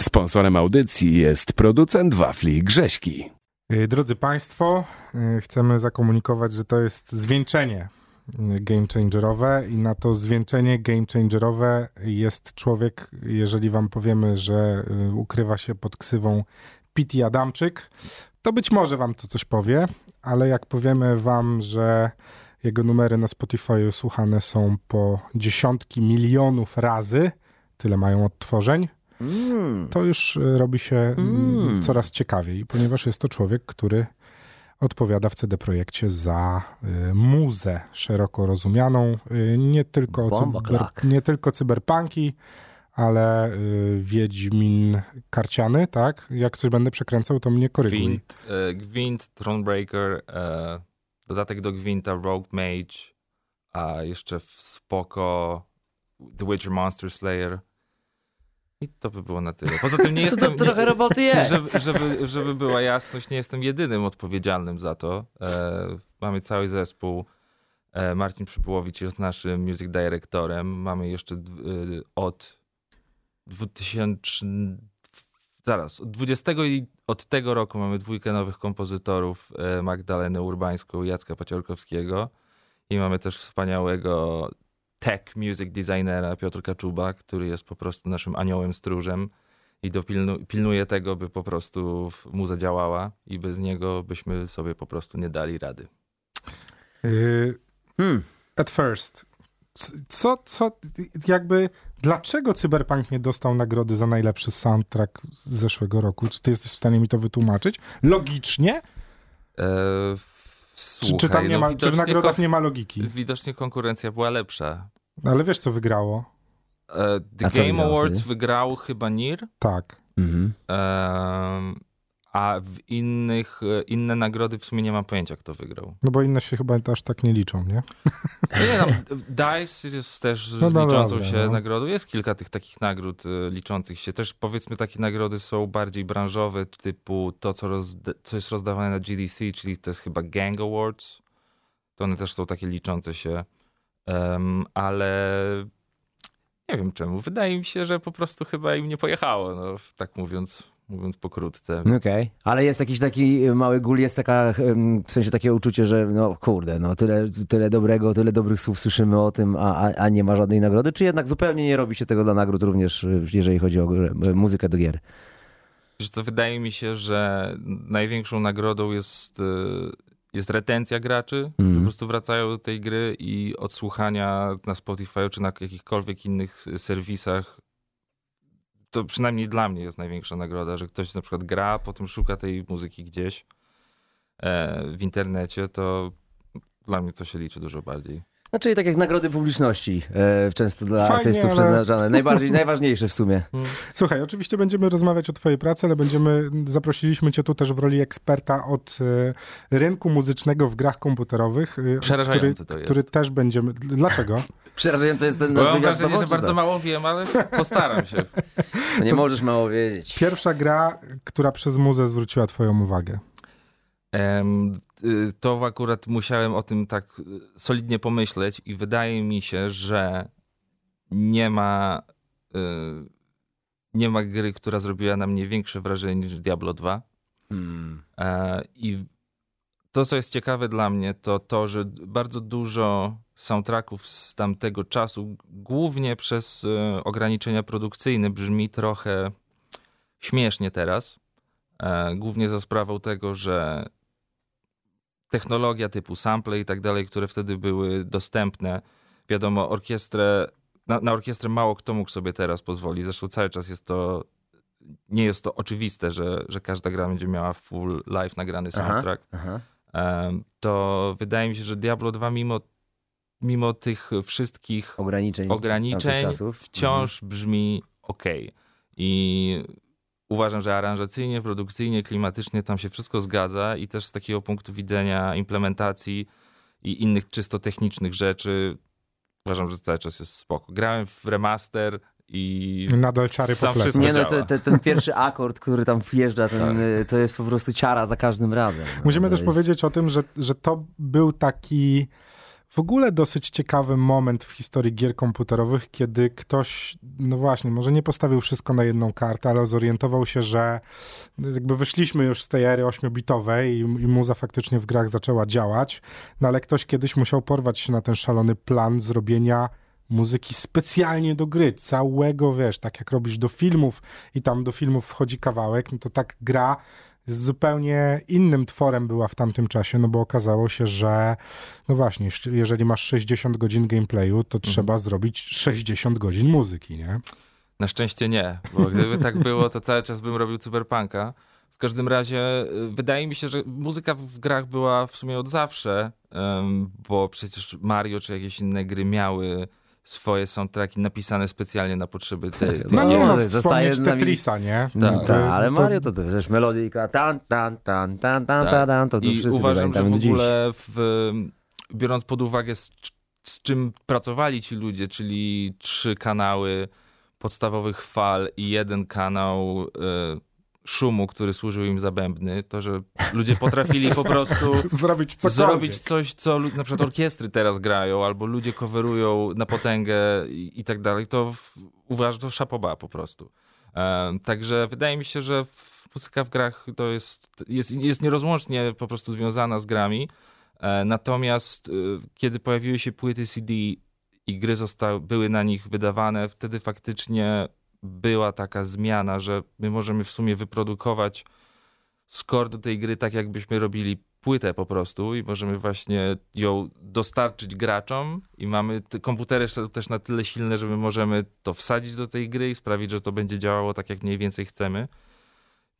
Sponsorem audycji jest producent wafli Grześki. Y, Drodzy Państwo, y, chcemy zakomunikować, że to jest zwieńczenie y, game changerowe i na to zwieńczenie game changerowe jest człowiek, jeżeli wam powiemy, że ukrywa się pod ksywą Pity Adamczyk, to być może wam to coś powie, ale jak powiemy wam, że jego numery na Spotify słuchane są po dziesiątki milionów razy, tyle mają odtworzeń, Mm. to już y, robi się mm, Mm. coraz ciekawiej, ponieważ jest to człowiek, który odpowiada w CD Projekcie za y, muzę szeroko rozumianą, y, nie, tylko cyber, nie tylko cyberpunki, ale y, Wiedźmin Karciany, tak? Jak coś będę przekręcał, to mnie koryguj. Gwint, e, Gwint Thronebreaker, e, dodatek do Gwinta Rogue Mage, a jeszcze w spoko The Witcher Monster Slayer. I to by było na tyle. Poza tym nie Co to jestem... trochę roboty jest. żeby, żeby, żeby była jasność, nie jestem jedynym odpowiedzialnym za to. E, mamy cały zespół. E, Marcin Przypułowicz jest naszym music directorem. Mamy jeszcze d- y, od 2000. Zaraz, od 20 i od tego roku mamy dwójkę nowych kompozytorów: e, Magdalenę Urbańską i Jacka Paciorkowskiego. I mamy też wspaniałego tech music designera Piotrka Czuba, który jest po prostu naszym aniołem stróżem i dopilnu, pilnuje tego, by po prostu muza działała i bez niego byśmy sobie po prostu nie dali rady. Y, Hmm. at first, co, co, jakby, dlaczego Cyberpunk nie dostał nagrody za najlepszy soundtrack z zeszłego roku? Czy ty jesteś w stanie mi to wytłumaczyć? Logicznie? E, słuchaj, czy tam nie no ma, czy w nagrodach nie ma logiki? Widocznie konkurencja była lepsza. No, ale wiesz, co wygrało? E, The A Game Awards wygrał chyba NIR, Tak. Mhm. A w innych, e, inne nagrody w sumie nie mam pojęcia, kto wygrał. No bo inne się chyba aż tak nie liczą, nie? No nie, tam, DICE jest też No, no liczącą dobra, się no. nagrodą. Jest kilka tych takich nagród e, liczących się. Też powiedzmy takie nagrody są bardziej branżowe, typu to, co, co jest rozdawane na GDC, czyli to jest chyba Gang Awards. To one też są takie liczące się. Em, ale nie wiem czemu. Wydaje mi się, że po prostu chyba im nie pojechało, no, tak mówiąc, mówiąc pokrótce. Okej, ale jest jakiś taki mały gól, jest taka, w sensie takie uczucie, że no kurde, no tyle, tyle dobrego, tyle dobrych słów słyszymy o tym, a, a, a nie ma żadnej nagrody, czy jednak zupełnie nie robi się tego dla nagród również, y, jeżeli chodzi o grę- muzykę do gier? Wiesz co, wydaje mi się, że największą nagrodą jest, y, jest retencja graczy, że po prostu wracają do tej gry i odsłuchania na Spotify czy na jakichkolwiek innych serwisach. To przynajmniej dla mnie jest największa nagroda, że ktoś na przykład gra, potem szuka tej muzyki gdzieś e, w internecie, to dla mnie to się liczy dużo bardziej. Znaczy tak jak nagrody publiczności, e, często dla Fajnie, artystów ale- przeznaczane, najbardziej, najważniejsze w sumie. Słuchaj, oczywiście będziemy rozmawiać o twojej pracy, ale będziemy, zaprosiliśmy cię tu też w roli eksperta od e, rynku muzycznego w grach komputerowych. e, Przerażające który, to jest. który też będziemy... Dlaczego? Przerażający jest ten Bo nasz mam wywiad wrażenie, że bardzo co? mało wiem, ale postaram się. No nie możesz mało wiedzieć. Pierwsza gra, która przez muzę zwróciła twoją uwagę. Y, to akurat musiałem o tym tak y, solidnie pomyśleć i wydaje mi się, że nie ma y, nie ma gry, która zrobiła na mnie większe wrażenie niż Diablo 2. Hmm. E, I to, co jest ciekawe dla mnie, to to, że bardzo dużo soundtracków z tamtego czasu, głównie przez ograniczenia produkcyjne, brzmi trochę śmiesznie teraz. E, Głównie za sprawą tego, że technologia typu sample i tak dalej, które wtedy były dostępne, wiadomo, orkiestrę, na, na orkiestrę mało kto mógł sobie teraz pozwolić. Zresztą cały czas jest to nie jest to oczywiste, że, że każda gra będzie miała full live nagrany Aha. soundtrack. Aha. Em, To wydaje mi się, że Diablo 2 mimo, mimo tych wszystkich Ograniczeń. ograniczeń wciąż brzmi ok. I uważam, że aranżacyjnie, produkcyjnie, klimatycznie tam się wszystko zgadza i też z takiego punktu widzenia implementacji i innych czysto technicznych rzeczy uważam, że cały czas jest spoko. Grałem w remaster i Nadal czary po wszystko Nie no, te, te, ten pierwszy akord, który tam wjeżdża, ten, Tak. y, to jest po prostu ciara za każdym razem. No, Musimy to też jest... powiedzieć o tym, że, że to był taki w ogóle dosyć ciekawy moment w historii gier komputerowych, kiedy ktoś, no właśnie, może nie postawił wszystko na jedną kartę, ale zorientował się, że jakby wyszliśmy już z tej ery 8-bitowej i, i muza faktycznie w grach zaczęła działać, no ale ktoś kiedyś musiał porwać się na ten szalony plan zrobienia muzyki specjalnie do gry, całego, wiesz, tak jak robisz do filmów i tam do filmów wchodzi kawałek, no to tak gra z zupełnie innym tworem była w tamtym czasie, no bo okazało się, że no właśnie, jeżeli masz 60 godzin gameplayu, to mhm. trzeba zrobić 60 godzin muzyki, nie? Na szczęście nie, bo gdyby tak było, to cały czas bym robił cyberpunka. W każdym razie y, wydaje mi się, że muzyka w grach była w sumie od zawsze, bo przecież Mario czy jakieś inne gry miały swoje soundtracki napisane specjalnie na potrzeby tej. no nie, no, zostaje Tetrisa, nie? Tak, Ta, ale Mario to też melodyjka tan, tan, tan, tan, tan, tak. tan, to, to I uważam, że w ogóle w, biorąc pod uwagę z, z czym pracowali ci ludzie, czyli trzy kanały podstawowych fal i jeden kanał y, szumu, który służył im za bębny, to, że ludzie potrafili po prostu zrobić, zrobić coś, co na przykład orkiestry teraz grają, albo ludzie coverują na potęgę i, i tak dalej, to w, uważam, to szapoba po prostu. Także wydaje mi się, że muzyka w grach to jest, jest, jest nierozłącznie po prostu związana z grami, e, natomiast e, kiedy pojawiły się płyty CD i gry zostały, były na nich wydawane, wtedy faktycznie była taka zmiana, że my możemy w sumie wyprodukować score do tej gry tak, jakbyśmy robili płytę po prostu i możemy właśnie ją dostarczyć graczom i mamy, te komputery też na tyle silne, że my możemy to wsadzić do tej gry i sprawić, że to będzie działało tak, jak mniej więcej chcemy.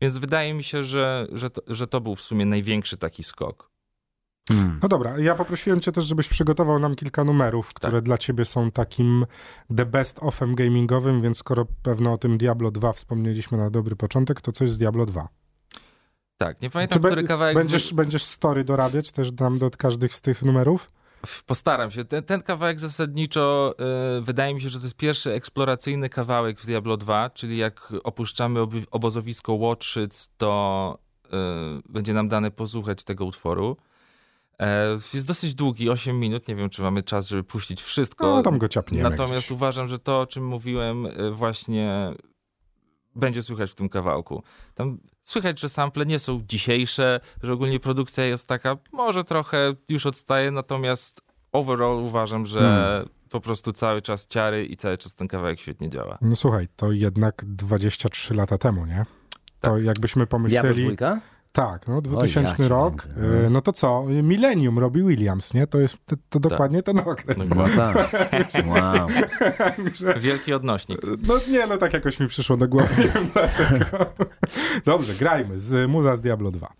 Więc wydaje mi się, że, że, to, że to był w sumie największy taki skok. Hmm. No dobra, ja poprosiłem cię też, żebyś przygotował nam kilka numerów, które tak. dla ciebie są takim the best offem gamingowym, więc skoro pewno o tym Diablo 2 wspomnieliśmy na dobry początek, to coś z Diablo 2. Tak, nie pamiętam, Czy który kawałek... Będziesz, będziesz story dorabiać też dam do każdych z tych numerów? Postaram się. Ten, ten kawałek zasadniczo y, wydaje mi się, że to jest pierwszy eksploracyjny kawałek w Diablo 2, czyli jak opuszczamy ob obozowisko Watchyc, to y, będzie nam dane posłuchać tego utworu. E, jest dosyć długi, 8 minut. Nie wiem, czy mamy czas, żeby puścić wszystko. No, tam go ciapniemy Natomiast gdzieś. uważam, że to, o czym mówiłem, e, właśnie będzie słychać w tym kawałku. Tam słychać, że sample nie są dzisiejsze, że ogólnie produkcja jest taka, może trochę już odstaje, natomiast overall uważam, że hmm. po prostu cały czas ciary i cały czas ten kawałek świetnie działa. No słuchaj, to jednak 23 lata temu, nie? To tak. jakbyśmy pomyśleli... Diablo tak, no 2000 ja rok. No. no to co? Millennium robi Williams, nie? To jest to, to tak. dokładnie ten okres. No, tak. wow. Wielki odnośnik. No nie, no tak jakoś mi przyszło do głowy, nie wiem dlaczego. Dobrze, grajmy z Muza z Diablo 2.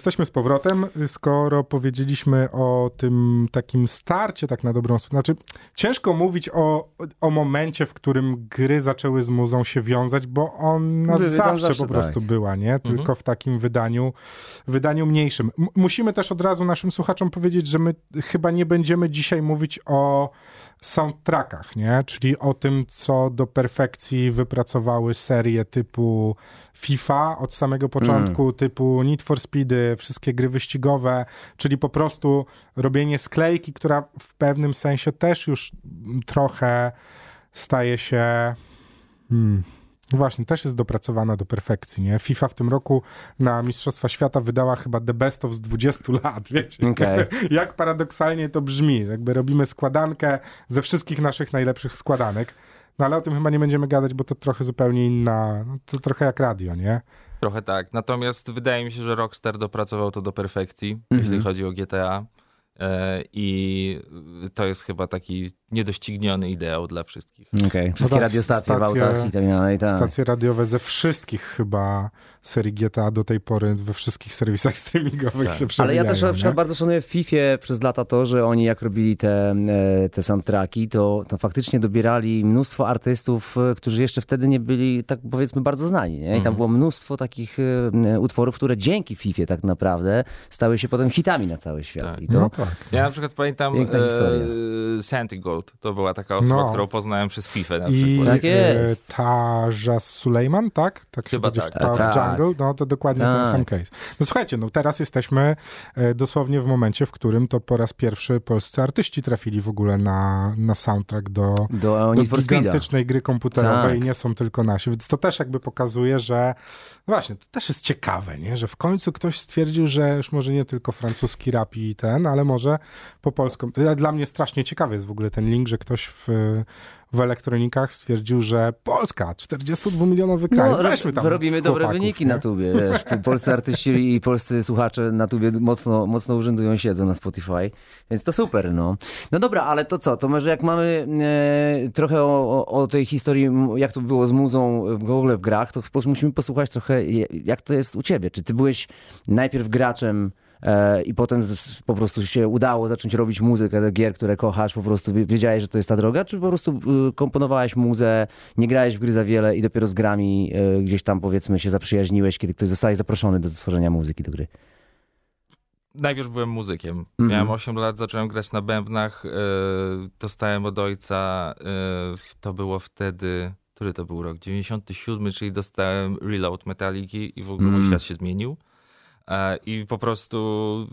Jesteśmy z powrotem, skoro powiedzieliśmy o tym takim starcie, tak na dobrą sprawę. Znaczy, ciężko mówić o, o momencie, w którym gry zaczęły z muzą się wiązać, bo ona zawsze, zawsze, po prostu tak. była, nie? Tylko w takim wydaniu, wydaniu mniejszym. M- musimy też od razu naszym słuchaczom powiedzieć, że my chyba nie będziemy dzisiaj mówić o soundtrackach, nie? Czyli o tym, co do perfekcji wypracowały serie typu FIFA od samego początku, typu Need for Speedy, wszystkie gry wyścigowe, czyli po prostu robienie sklejki, która w pewnym sensie też już trochę staje się... Hmm. Właśnie, też jest dopracowana do perfekcji, nie? FIFA w tym roku na Mistrzostwa Świata wydała chyba the best of z 20 lat, wiecie? Okej. Jak paradoksalnie to brzmi, jakby robimy składankę ze wszystkich naszych najlepszych składanek, no ale o tym chyba nie będziemy gadać, bo to trochę zupełnie inna, no to trochę jak radio, nie? Trochę tak. Natomiast wydaje mi się, że Rockstar dopracował to do perfekcji, Mhm. jeśli chodzi o GTA. E, I to jest chyba taki niedościgniony ideał dla wszystkich. Okej. Wszystkie tak, radiostacje w stacje- autach i tak dalej. Tak. Stacje radiowe ze wszystkich chyba serii GTA do tej pory we wszystkich serwisach streamingowych Tak. się Ale przewijają. ja też na przykład nie? bardzo szanuję w FIFA przez lata to, że oni jak robili te, e, te soundtracki, to, to faktycznie dobierali mnóstwo artystów, e, którzy jeszcze wtedy nie byli, tak powiedzmy, bardzo znani. Nie? I tam Mhm. było mnóstwo takich e, utworów, które dzięki FIFA tak naprawdę stały się potem hitami na cały świat. Tak. I to, No tak. Ja na przykład pamiętam e, Santy Gold. To była taka osoba, No. którą poznałem przez FIFA na I przykład. Tak jest. e, Sulejman, tak? Tak się Chyba tak. Tak. No to dokładnie ten Tak. sam case. No słuchajcie, no teraz jesteśmy e, dosłownie w momencie, w którym to po raz pierwszy polscy artyści trafili w ogóle na, na soundtrack do, do do gigantycznej gry komputerowej Tak. i nie są tylko nasi. Więc to też jakby pokazuje, że no właśnie, to też jest ciekawe, nie? że w końcu ktoś stwierdził, że już może nie tylko francuski rap i ten, ale może po polsku. Dla mnie strasznie ciekawy jest w ogóle ten link, że ktoś w, w elektronikach stwierdził, że Polska, 42-milionowy kraj, No, weźmy tam robimy dobre wyniki nie? na tubie. Wiesz, po- polscy artyści i polscy słuchacze na tubie mocno, mocno urzędują, siedzą na Spotify, więc to super, no. No dobra, ale to co, to może jak mamy e, trochę o, o, tej historii, jak to było z muzą w ogóle w grach, to musimy posłuchać trochę, jak to jest u ciebie. Czy ty byłeś najpierw graczem i potem po prostu się udało zacząć robić muzykę do gier, które kochasz, po prostu wie- wiedziałeś, że to jest ta droga, czy po prostu y, komponowałeś muzę, nie grałeś w gry za wiele i dopiero z grami y, gdzieś tam powiedzmy się zaprzyjaźniłeś, kiedy ktoś zostaje zaproszony do stworzenia muzyki do gry? Najpierw byłem muzykiem. Mhm. Miałem 8 lat, zacząłem grać na bębnach. e, dostałem od ojca, e, to było wtedy, który to był rok? 97, czyli dostałem Reload Metaliki i w ogóle mój Mm. świat się zmienił. E, I po prostu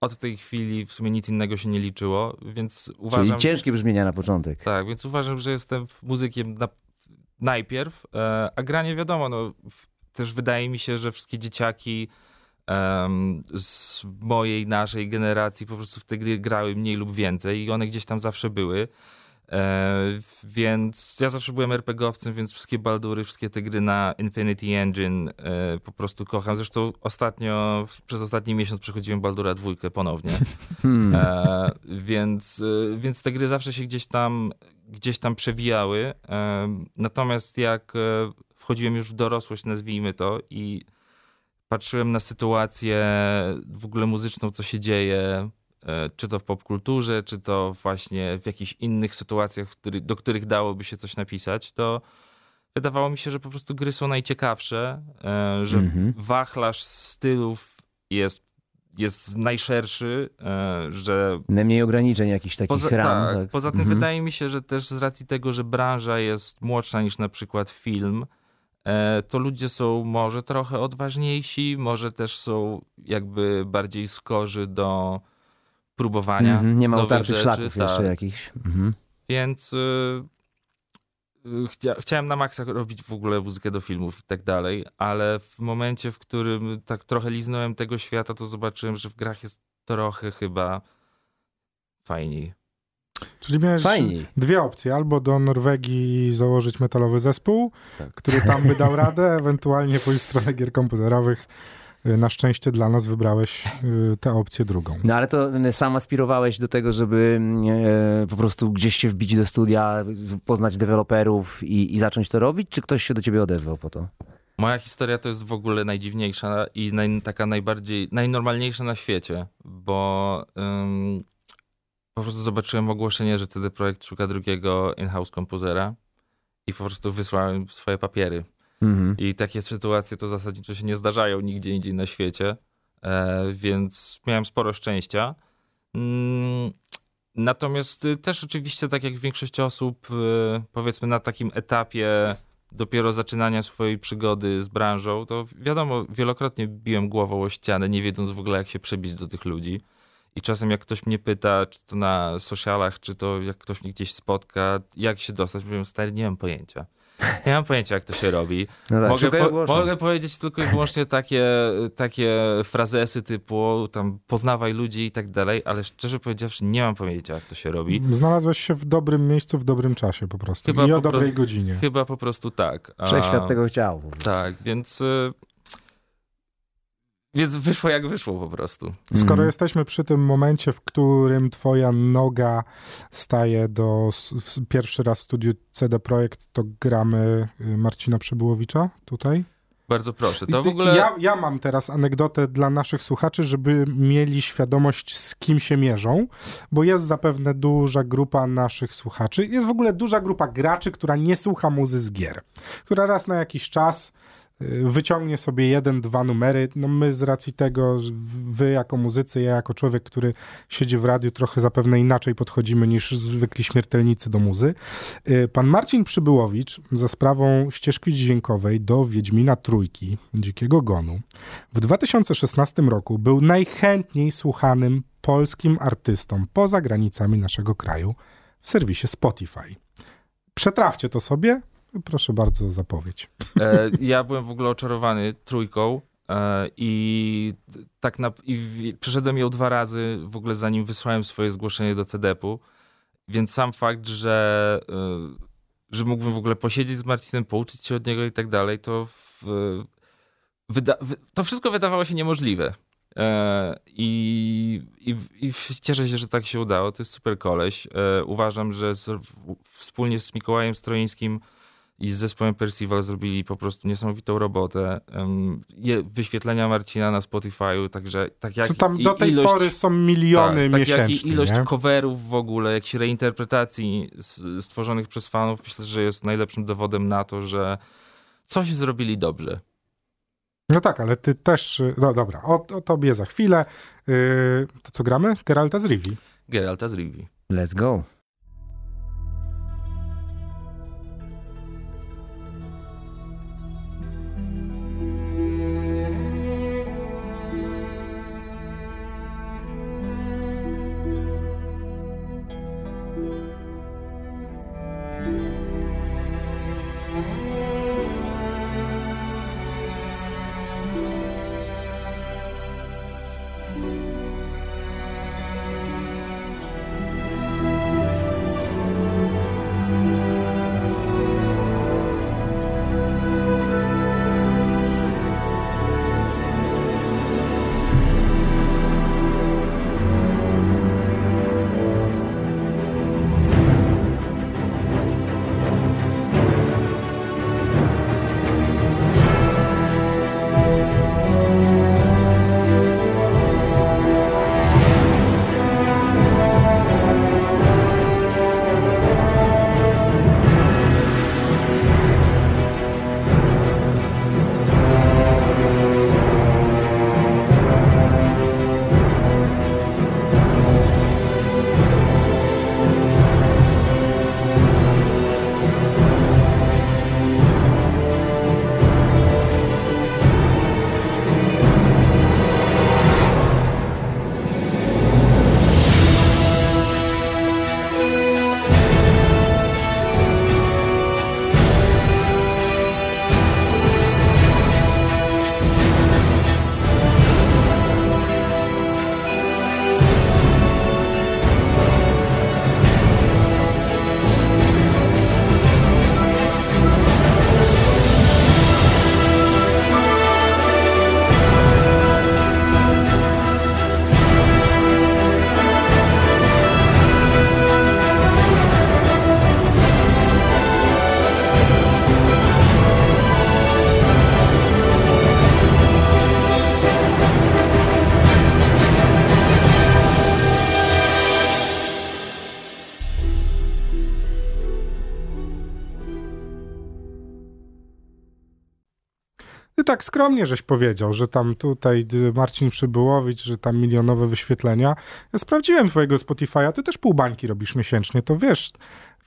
od tej chwili w sumie nic innego się nie liczyło, więc uważam... Czyli ciężkie brzmienia na początek. Tak, więc uważam, że jestem muzykiem na, najpierw, e, a granie wiadomo, no, też wydaje mi się, że wszystkie dzieciaki em, z mojej, naszej generacji po prostu w te gry grały mniej lub więcej i one gdzieś tam zawsze były. E, więc ja zawsze byłem RPGowcem, więc wszystkie Baldury, wszystkie te gry na Infinity Engine e, po prostu kocham. Zresztą ostatnio, przez ostatni miesiąc przechodziłem Baldura dwójkę ponownie. Hmm. E, więc, więc te gry zawsze się gdzieś tam, gdzieś tam przewijały. Natomiast jak wchodziłem już w dorosłość, nazwijmy to, i patrzyłem na sytuację w ogóle muzyczną, co się dzieje, czy to w popkulturze, czy to właśnie w jakichś innych sytuacjach, do których dałoby się coś napisać, to wydawało mi się, że po prostu gry są najciekawsze, e, że Mhm. wachlarz stylów jest, jest najszerszy, e, że Najmniej ograniczeń jakichś takich poza, ram. tak, tak. poza tym Mhm. wydaje mi się, że też z racji tego, że branża jest młodsza niż na przykład film, e, to ludzie są może trochę odważniejsi, może też są jakby bardziej skorzy do próbowania. Mhm, Nie ma utartych szlaków jeszcze tak. jakichś. Mhm. Więc y, y, chcia, chciałem na maksa robić w ogóle muzykę do filmów i tak dalej, ale w momencie, w którym tak trochę liznąłem tego świata, to zobaczyłem, że w grach jest trochę chyba fajniej. Czyli miałeś Fajniej. dwie opcje, albo do Norwegii założyć metalowy zespół, Tak. który tam by dał radę, ewentualnie pójść w stronę gier komputerowych. Y, Na szczęście dla nas wybrałeś y, tę opcję drugą. No ale to y, sam aspirowałeś do tego, żeby po prostu gdzieś się wbić do studia, poznać deweloperów i, i zacząć to robić, czy ktoś się do ciebie odezwał po to? Moja historia to jest w ogóle najdziwniejsza i naj, taka najbardziej, najnormalniejsza na świecie, bo ym, po prostu zobaczyłem ogłoszenie, że CD Projekt szuka drugiego in-house kompozera i po prostu wysłałem swoje papiery. Mhm. I takie sytuacje to zasadniczo się nie zdarzają nigdzie indziej na świecie, e, więc miałem sporo szczęścia. Mm, Natomiast y, też oczywiście, tak jak większość osób, y, powiedzmy na takim etapie dopiero zaczynania swojej przygody z branżą, to wiadomo, wielokrotnie biłem głową o ścianę, nie wiedząc w ogóle, jak się przebić do tych ludzi. I czasem jak ktoś mnie pyta, czy to na socialach, czy to jak ktoś mnie gdzieś spotka, jak się dostać, mówię, stary, nie mam pojęcia. Nie mam pojęcia, jak to się robi. No tak, mogę, po, mogę powiedzieć tylko i wyłącznie takie, takie frazesy typu tam poznawaj ludzi i tak dalej, ale szczerze powiedziawszy nie mam pojęcia, jak to się robi. Znalazłeś się w dobrym miejscu, w dobrym czasie po prostu. Chyba I po o dobrej prostu- godzinie. Chyba po prostu tak. A- Wszechświat tego chciał. Tak, więc... Więc wyszło jak wyszło po prostu. Skoro Mhm. jesteśmy przy tym momencie, w którym twoja noga staje do pierwszy raz w studiu CD Projekt, to gramy y, Marcina Przybyłowicza tutaj. Bardzo proszę. To w ogóle... ja, ja mam teraz anegdotę dla naszych słuchaczy, żeby mieli świadomość, z kim się mierzą, bo jest zapewne duża grupa naszych słuchaczy. Jest w ogóle duża grupa graczy, która nie słucha muzy z gier, która raz na jakiś czas wyciągnie sobie jeden, dwa numery. No my z racji tego, że wy jako muzycy, ja jako człowiek, który siedzi w radiu, trochę zapewne inaczej podchodzimy niż zwykli śmiertelnicy do muzy. Y, Pan Marcin Przybyłowicz za sprawą ścieżki dźwiękowej do Wiedźmina Trójki, Dzikiego Gonu, w 2016 roku był najchętniej słuchanym polskim artystą poza granicami naszego kraju w serwisie Spotify. Przetrawcie to sobie. Proszę bardzo zapowiedź. E, ja byłem w ogóle oczarowany trójką e, i tak na, i w, przeszedłem ją dwa razy w ogóle zanim wysłałem swoje zgłoszenie do CDP-u, więc sam fakt, że, e, że mógłbym w ogóle posiedzieć z Marcinem, pouczyć się od niego i tak dalej, to w, wyda, wy, to wszystko wydawało się niemożliwe. E, I, i, I cieszę się, że tak się udało. To jest super koleś. E, uważam, że z, w, wspólnie z Mikołajem Stroińskim i z zespołem Percival zrobili po prostu niesamowitą robotę. Wyświetlenia Marcina na Spotify'u, także tak jak Co tam do tej ilość, pory są miliony tak, tak jak miesięcznie. i ilość nie? coverów w ogóle, jakichś reinterpretacji stworzonych przez fanów, myślę, że jest najlepszym dowodem na to, że coś zrobili dobrze. No tak, ale ty też... No dobra, o, o tobie za chwilę. Yy, to co gramy? Geralta z Rivi. Geralta z Rivi. Let's go. Tak skromnie żeś powiedział, że tam tutaj y, Marcin Przybyłowicz, że tam milionowe wyświetlenia. Ja sprawdziłem twojego Spotify'a, ty też pół bańki robisz miesięcznie, to wiesz,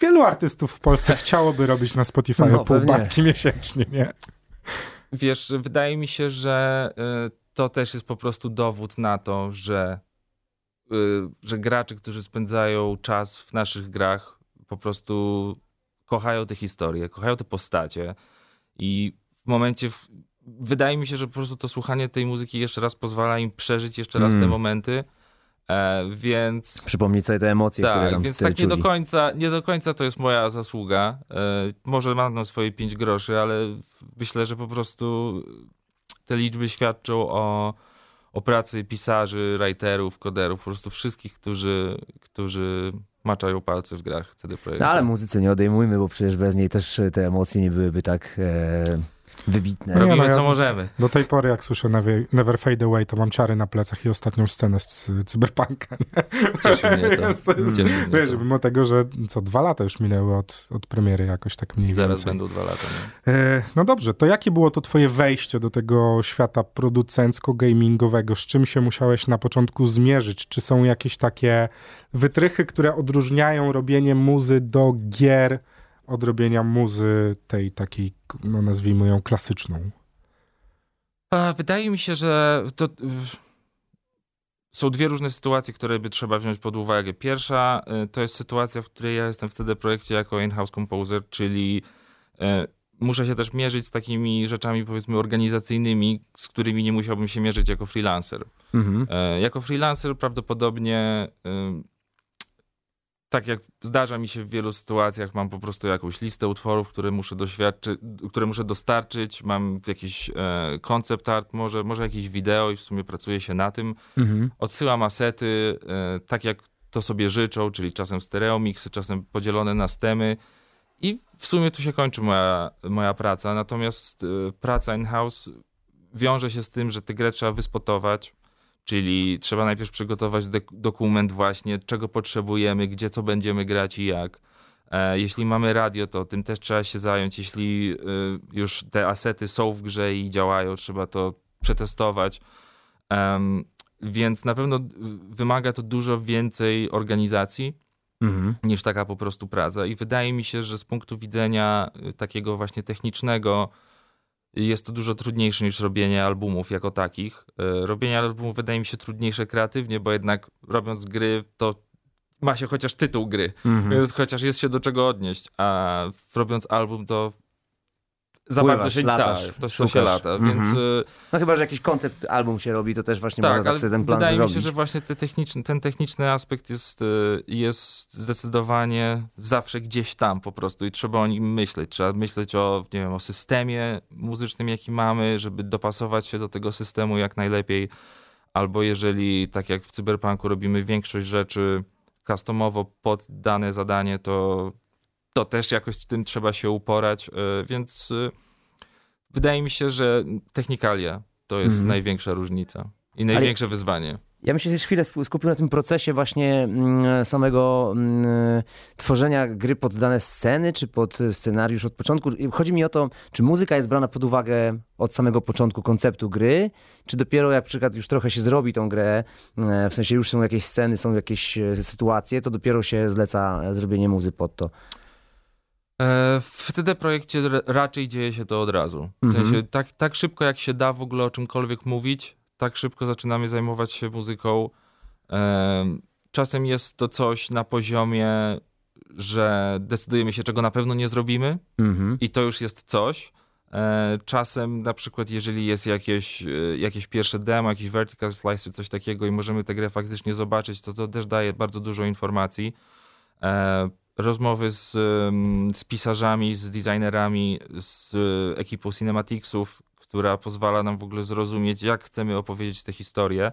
wielu artystów w Polsce chciałoby robić na Spotify'u No, pół pewnie. bańki miesięcznie, nie? Wiesz, wydaje mi się, że y, to też jest po prostu dowód na to, że, y, że gracze, którzy spędzają czas w naszych grach, po prostu kochają te historie, kochają te postacie i w momencie, w, wydaje mi się, że po prostu to słuchanie tej muzyki jeszcze raz pozwala im przeżyć jeszcze raz te Mm. momenty, e, więc... Przypomnieć sobie te emocje, które Tak, tam więc tak nie do, końca, nie do końca to jest moja zasługa. E, może mam na swoje 5 groszy, ale myślę, że po prostu te liczby świadczą o, o pracy pisarzy, writerów, koderów, po prostu wszystkich, którzy, którzy maczają palce w grach CD Projekt. No ale muzyce nie odejmujmy, bo przecież bez niej też te emocje nie byłyby tak e, wybitne. Robimy no ja- co możemy. Do tej pory, jak słyszę Never, Never Fade Away, to mam ciary na plecach i ostatnią scenę z Cyberpunka. Nie? Cieszy mnie to. Jest- Cieszy mnie Wiesz, to. mimo tego, że co dwa lata już minęły od, od premiery jakoś tak mniej Zaraz więcej. będą dwa lata. No. E, No dobrze, to jakie było to twoje wejście do tego świata producencko-gamingowego? Z czym się musiałeś na początku zmierzyć? Czy są jakieś takie wytrychy, które odróżniają robienie muzy do gier od robienia muzy tej takiej, no nazwijmy ją klasyczną? Wydaje mi się, że to są dwie różne sytuacje, które by trzeba wziąć pod uwagę. Pierwsza y, to jest sytuacja, w której ja jestem w CD Projekcie jako in-house composer, czyli y, muszę się też mierzyć z takimi rzeczami powiedzmy organizacyjnymi, z którymi nie musiałbym się mierzyć jako freelancer. Mhm. E, Jako freelancer prawdopodobnie, tak jak zdarza mi się w wielu sytuacjach, mam po prostu jakąś listę utworów, które muszę doświadczyć, które muszę dostarczyć, mam jakiś e, concept art, może, może jakieś wideo i w sumie pracuję się na tym. Mhm. Odsyłam asety e, tak jak to sobie życzą, czyli czasem stereo mixy, czasem podzielone na stemy i w sumie tu się kończy moja, moja praca. Natomiast e, praca in-house wiąże się z tym, że tę grę trzeba wyspotować, czyli trzeba najpierw przygotować dokument właśnie, czego potrzebujemy, gdzie co będziemy grać i jak. E, Jeśli mamy radio, to tym też trzeba się zająć. Jeśli y, już te asety są w grze i działają, trzeba to przetestować. Więc na pewno wymaga to dużo więcej organizacji Mhm. niż taka po prostu praca. I wydaje mi się, że z punktu widzenia y, takiego właśnie technicznego jest to dużo trudniejsze niż robienie albumów jako takich. Y, Robienie albumów wydaje mi się trudniejsze kreatywnie, bo jednak robiąc gry, to ma się chociaż tytuł gry, Mhm. więc chociaż jest się do czego odnieść, a robiąc album to za Pływasz, bardzo się latasz, tak, to, to się lata, Mhm. więc y, No chyba, że jakiś koncept album się robi, to też właśnie tak, można tak sobie ten plan wydaje zrobić. mi się, że właśnie te techniczny, ten techniczny aspekt jest, y, jest zdecydowanie zawsze gdzieś tam po prostu i trzeba o nim myśleć. Trzeba myśleć o, nie wiem, o systemie muzycznym, jaki mamy, żeby dopasować się do tego systemu jak najlepiej. Albo jeżeli, tak jak w Cyberpunku, robimy większość rzeczy customowo pod dane zadanie, to, to też jakoś z tym trzeba się uporać. y, Więc y, wydaje mi się, że technikalia to jest Mhm. największa różnica i największe wyzwanie. Ja bym się też chwilę skupił na tym procesie właśnie mm, samego mm, tworzenia gry pod dane sceny, czy pod scenariusz od początku. Chodzi mi o to, czy muzyka jest brana pod uwagę od samego początku konceptu gry, czy dopiero jak przykład już trochę się zrobi tą grę, e, w sensie już są jakieś sceny, są jakieś e, sytuacje, to dopiero się zleca zrobienie muzy pod to. E, W TD projekcie raczej dzieje się to od razu. W Mhm. sensie tak, tak szybko jak się da w ogóle o czymkolwiek mówić, tak szybko zaczynamy zajmować się muzyką. E, Czasem jest to coś na poziomie, że decydujemy się, czego na pewno nie zrobimy, Mhm. i to już jest coś. E, Czasem na przykład, jeżeli jest jakieś, jakieś pierwsze demo, jakiś vertical slice czy coś takiego i możemy tę grę faktycznie zobaczyć, to to też daje bardzo dużo informacji. Rozmowy z, z pisarzami, z designerami, z ekipą cinematicsów, która pozwala nam w ogóle zrozumieć, jak chcemy opowiedzieć tę historię.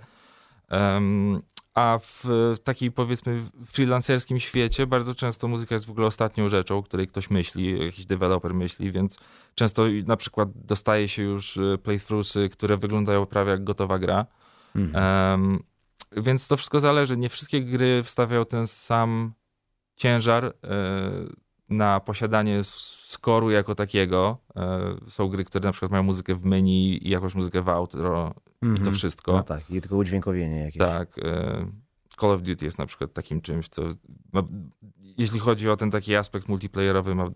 A w takiej powiedzmy freelancerskim świecie bardzo często muzyka jest w ogóle ostatnią rzeczą, o której ktoś myśli, jakiś deweloper myśli, więc często na przykład dostaje się już e, playthroughsy, które wyglądają prawie jak gotowa gra. Mhm. Em, więc to wszystko zależy. Nie wszystkie gry wstawiają ten sam ciężar e, na posiadanie skoru jako takiego. E, Są gry, które na przykład mają muzykę w menu i jakąś muzykę w outro i to Mhm. wszystko. No tak, i tylko udźwiękowienie jakieś. Tak. e, Call of Duty jest na przykład takim czymś, co ma, jeśli chodzi o ten taki aspekt multiplayerowy, ma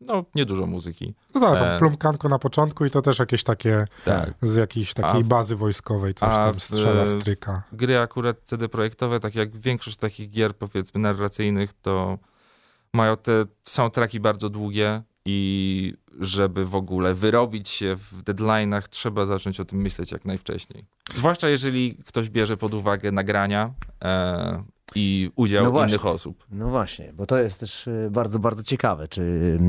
no, niedużo muzyki. No tak, E. plumkanko na początku i to też jakieś takie Tak. z jakiejś takiej w- bazy wojskowej, coś tam w- strzela, stryka. Gry akurat CD projektowe, tak jak większość takich gier powiedzmy narracyjnych, to mają te soundtracki bardzo długie i żeby w ogóle wyrobić się w deadline'ach, trzeba zacząć o tym myśleć jak najwcześniej. Zwłaszcza jeżeli ktoś bierze pod uwagę nagrania e, i udział No właśnie. innych osób. No właśnie, bo to jest też y, bardzo, bardzo ciekawe, czy,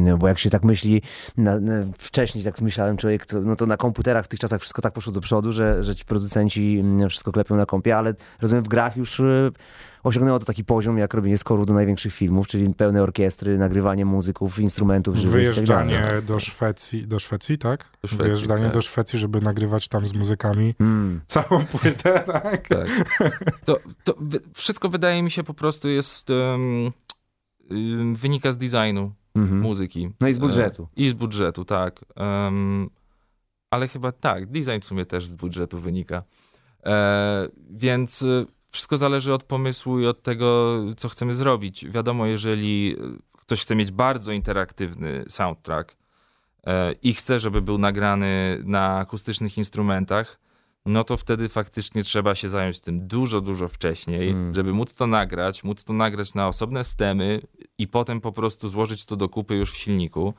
y, bo jak się tak myśli, na, na, wcześniej tak myślałem, człowiek, co- no to na komputerach w tych czasach wszystko tak poszło do przodu, że, że ci producenci mm, wszystko klepią na kompie, ale rozumiem w grach już y, osiągnęło to taki poziom, jak robienie skorów do największych filmów, czyli pełne orkiestry, nagrywanie muzyków, instrumentów żywych tak. Wyjeżdżanie do Szwecji, do Szwecji, tak? Do Szwecji, Wyjeżdżanie tak. do Szwecji, żeby nagrywać tam z muzykami Mm. całą płytę, tak? Tak. To, to wszystko wydaje mi się po prostu jest um, wynika z designu Mhm. muzyki. No i z budżetu. E, I z budżetu, tak. Em, ale chyba tak, design w sumie też z budżetu wynika. E, więc wszystko zależy od pomysłu i od tego, co chcemy zrobić. Wiadomo, jeżeli y, ktoś chce mieć bardzo interaktywny soundtrack e, i chce, żeby był nagrany na akustycznych instrumentach, no to wtedy faktycznie trzeba się zająć tym dużo, dużo wcześniej, Mm. żeby móc to nagrać, móc to nagrać na osobne stemy i potem po prostu złożyć to do kupy już w silniku.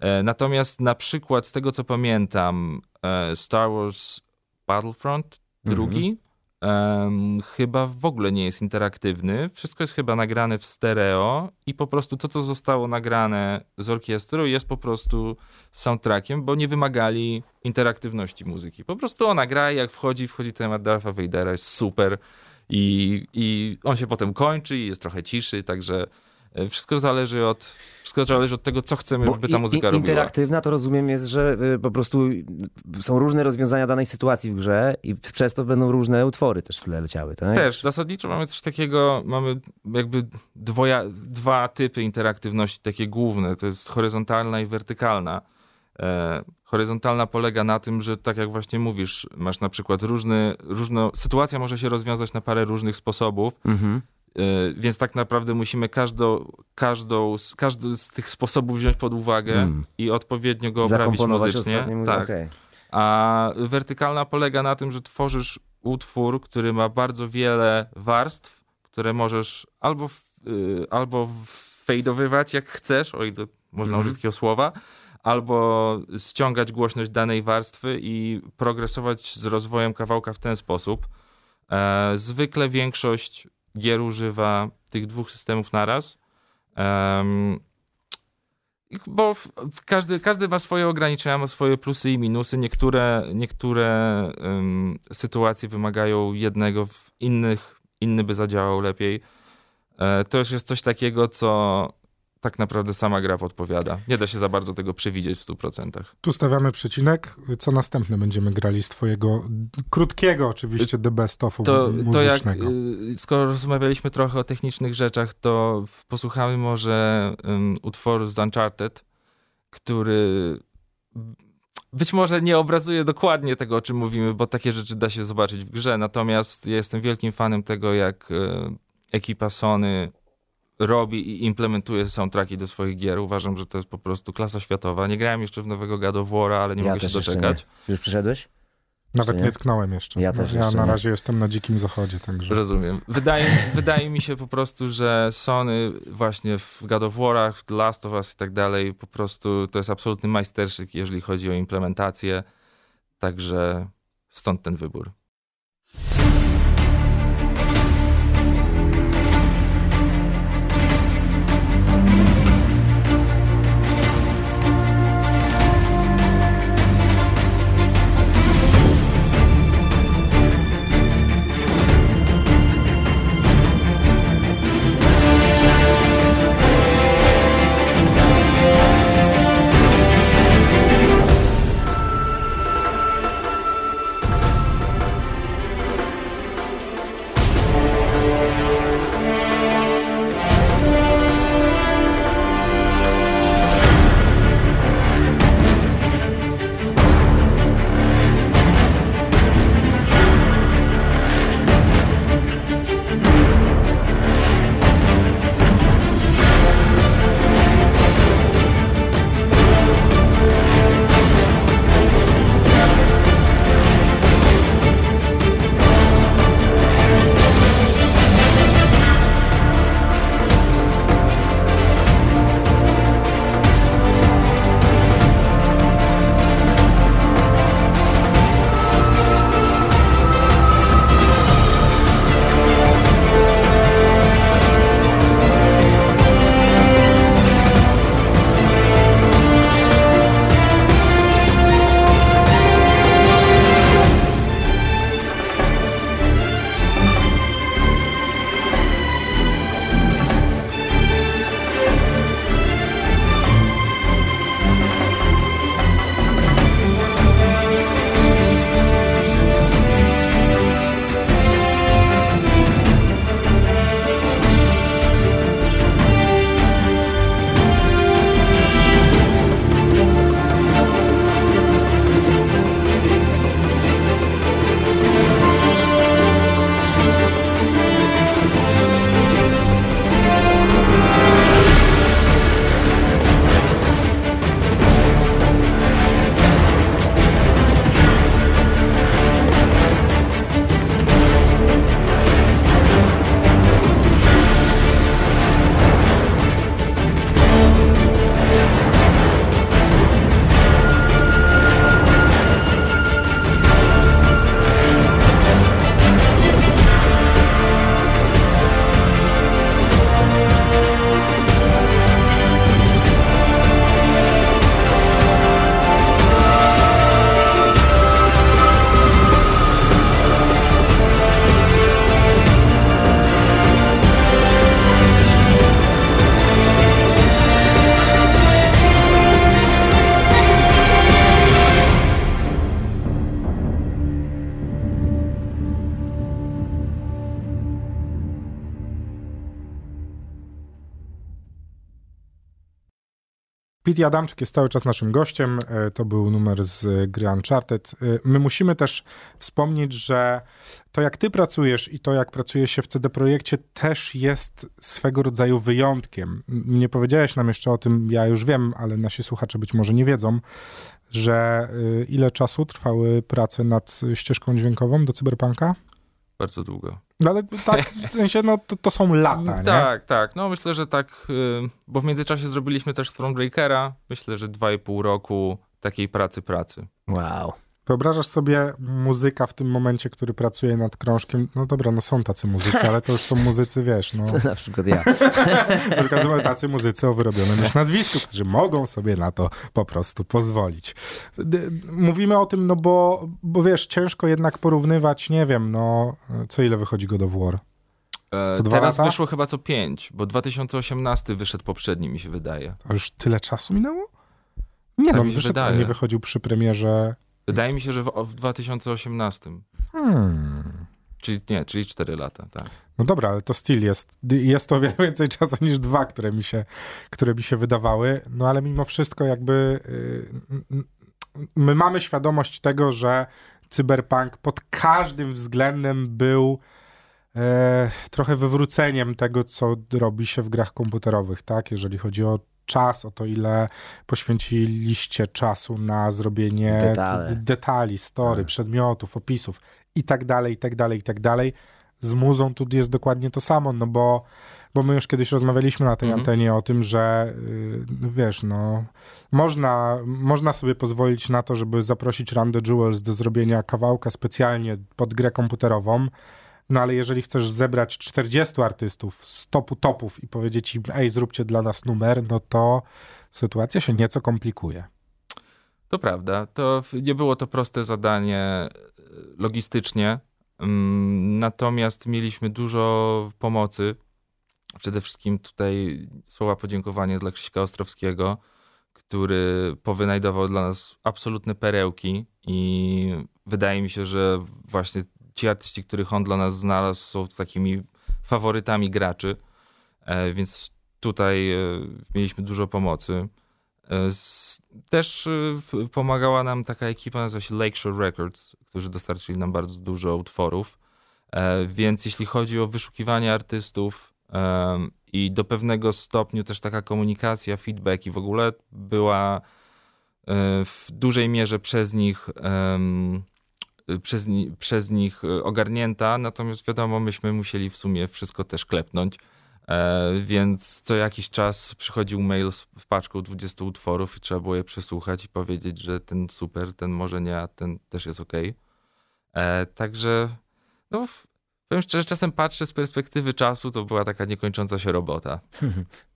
E, Natomiast na przykład z tego co pamiętam, e, Star Wars Battlefront drugi em, chyba w ogóle nie jest interaktywny. Wszystko jest chyba nagrane w stereo i po prostu to, co zostało nagrane z orkiestrą jest po prostu soundtrackiem, bo nie wymagali interaktywności muzyki. Po prostu ona gra i jak wchodzi, wchodzi temat Dartha Vadera, jest super i, i on się potem kończy i jest trochę ciszy, także wszystko zależy od, wszystko zależy od tego, co chcemy, Bo żeby ta muzyka i- robiła. Interaktywna to rozumiem jest, że y, po prostu są różne rozwiązania danej sytuacji w grze i przez to będą różne utwory też w tle leciały, tak? Też, zasadniczo mamy coś takiego, mamy jakby dwoja, dwa typy interaktywności, takie główne, to jest horyzontalna i wertykalna. E, horyzontalna polega na tym, że tak jak właśnie mówisz, masz na przykład różny, różno, sytuacja może się rozwiązać na parę różnych sposobów, Mhm. E, więc tak naprawdę musimy każdą, każdą, każdy z tych sposobów wziąć pod uwagę Mm. i odpowiednio go oprawić muzycznie. Tak. okej. A wertykalna polega na tym, że tworzysz utwór, który ma bardzo wiele warstw, które możesz albo, y, albo fejdowywać jak chcesz, o ile można Mhm. użyć takiego słowa, albo ściągać głośność danej warstwy i progresować z rozwojem kawałka w ten sposób. E, zwykle większość gier używa tych dwóch systemów naraz. I- bo w, w każdy, każdy ma swoje ograniczenia, ma swoje plusy i minusy. Niektóre, niektóre em, sytuacje wymagają jednego, w innych inny by zadziałał lepiej. E, to już jest coś takiego, co tak naprawdę sama gra podpowiada. Nie da się za bardzo tego przewidzieć w 100%. Tu stawiamy przecinek. Co następne będziemy grali z twojego krótkiego oczywiście The Best Ofu To, to jak, muzycznego? y, skoro rozmawialiśmy trochę o technicznych rzeczach, to posłuchamy może um, utworu z Uncharted, który być może nie obrazuje dokładnie tego, o czym mówimy, bo takie rzeczy da się zobaczyć w grze. Natomiast ja jestem wielkim fanem tego, jak e, ekipa Sony robi i implementuje soundtracki do swoich gier. Uważam, że to jest po prostu klasa światowa. Nie grałem jeszcze w nowego God of War'a, ale nie Ja mogę się doczekać. Już przyszedłeś? Nawet nie? nie tknąłem jeszcze. Ja też ja jeszcze na nie. razie jestem na dzikim zachodzie, także. Rozumiem. Wydaje, wydaje mi się po prostu, że Sony właśnie w God of War'ach, w The Last of Us i tak dalej, po prostu to jest absolutny majsterszyk, jeżeli chodzi o implementację. Także stąd ten wybór. Pete Adamczyk jest cały czas naszym gościem. E, to był numer z gry Uncharted. E, my musimy też wspomnieć, że to jak ty pracujesz i to jak pracuje się w CD Projekcie też jest swego rodzaju wyjątkiem. Nie powiedziałeś nam jeszcze o tym, ja już wiem, ale nasi słuchacze być może nie wiedzą, że e, ile czasu trwały prace nad ścieżką dźwiękową do Cyberpunka? Bardzo długo. No ale tak, w sensie, no to, to są lata, nie? Tak, tak. No myślę, że tak, y, bo w międzyczasie zrobiliśmy też Thronebreakera. Myślę, że dwa i pół roku takiej pracy, pracy. Wow. Wyobrażasz sobie muzyka w tym momencie, który pracuje nad krążkiem? No dobra, no są tacy muzycy, ale to już są muzycy, wiesz, no. Na przykład ja. Na przykład tacy muzycy o wyrobionym już nazwisku, którzy mogą sobie na to po prostu pozwolić. Mówimy o tym, no bo, bo wiesz, ciężko jednak porównywać, nie wiem, no, co ile wychodzi go do War? E, teraz lata? wyszło chyba co pięć, bo 2018 wyszedł poprzedni, mi się wydaje. A już tyle czasu minęło? Nie tak no, wyszedł, nie wychodził przy premierze Wydaje mi się, że w, w 2018. Hmm. Czyli nie, czyli 4 lata, tak. No dobra, ale to styl jest. Jest to wiele więcej czasu niż dwa, które mi się, które mi się wydawały. No ale mimo wszystko jakby yy, my mamy świadomość tego, że cyberpunk pod każdym względem był e, trochę wywróceniem tego, co robi się w grach komputerowych, tak? Jeżeli chodzi o czas, o to ile poświęciliście czasu na zrobienie detali, story, tak. przedmiotów, opisów i tak dalej, i tak dalej, i tak dalej. Z muzą tu jest dokładnie to samo, no bo, bo my już kiedyś rozmawialiśmy na tej mhm. antenie o tym, że yy, wiesz, no można, można sobie pozwolić na to, żeby zaprosić Run the Jewels do zrobienia kawałka specjalnie pod grę komputerową, no ale jeżeli chcesz zebrać 40 artystów z topu topów i powiedzieć im, ej, zróbcie dla nas numer, no to sytuacja się nieco komplikuje. To prawda. To nie było to proste zadanie e, logistycznie. Mm, natomiast mieliśmy dużo pomocy. Przede wszystkim tutaj słowa podziękowania dla Krzyśka Ostrowskiego, który powynajdował dla nas absolutne perełki i wydaje mi się, że właśnie ci artyści, których on dla nas znalazł, są takimi faworytami graczy, e, więc tutaj e, mieliśmy dużo pomocy. E, też pomagała nam taka ekipa, nazywa się Lakeshore Records, którzy dostarczyli nam bardzo dużo utworów. Więc jeśli chodzi o wyszukiwanie artystów i do pewnego stopniu też taka komunikacja, feedback i w ogóle była w dużej mierze przez nich przez, przez nich y, ogarnięta, natomiast wiadomo, myśmy musieli w sumie wszystko też klepnąć. E, więc co jakiś czas przychodził mail z paczką 20 utworów i trzeba było je przesłuchać i powiedzieć, że ten super, ten może nie, a ten też jest ok. E, także, no, powiem szczerze, czasem patrzę z perspektywy czasu, to była taka niekończąca się robota.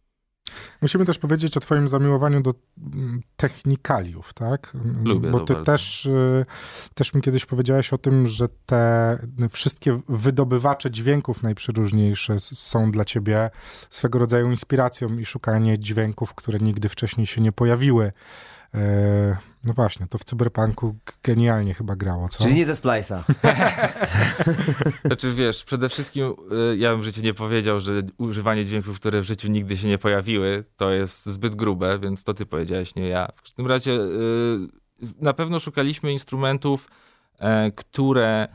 Musimy też powiedzieć o twoim zamiłowaniu do mm, technikaliów, tak? Lubię Bo ty też, y, też mi kiedyś powiedziałeś o tym, że te wszystkie wydobywacze dźwięków najprzeróżniejsze są dla ciebie swego rodzaju inspiracją i szukanie dźwięków, które nigdy wcześniej się nie pojawiły. E, no właśnie, to w Cyberpunku genialnie chyba grało, co? Czyli nie ze Splice'a. znaczy wiesz, przede wszystkim y, ja bym w życiu nie powiedział, że używanie dźwięków, które w życiu nigdy się nie pojawiły, to jest zbyt grube, więc to ty powiedziałeś, nie ja. W każdym razie y, na pewno szukaliśmy instrumentów, e, które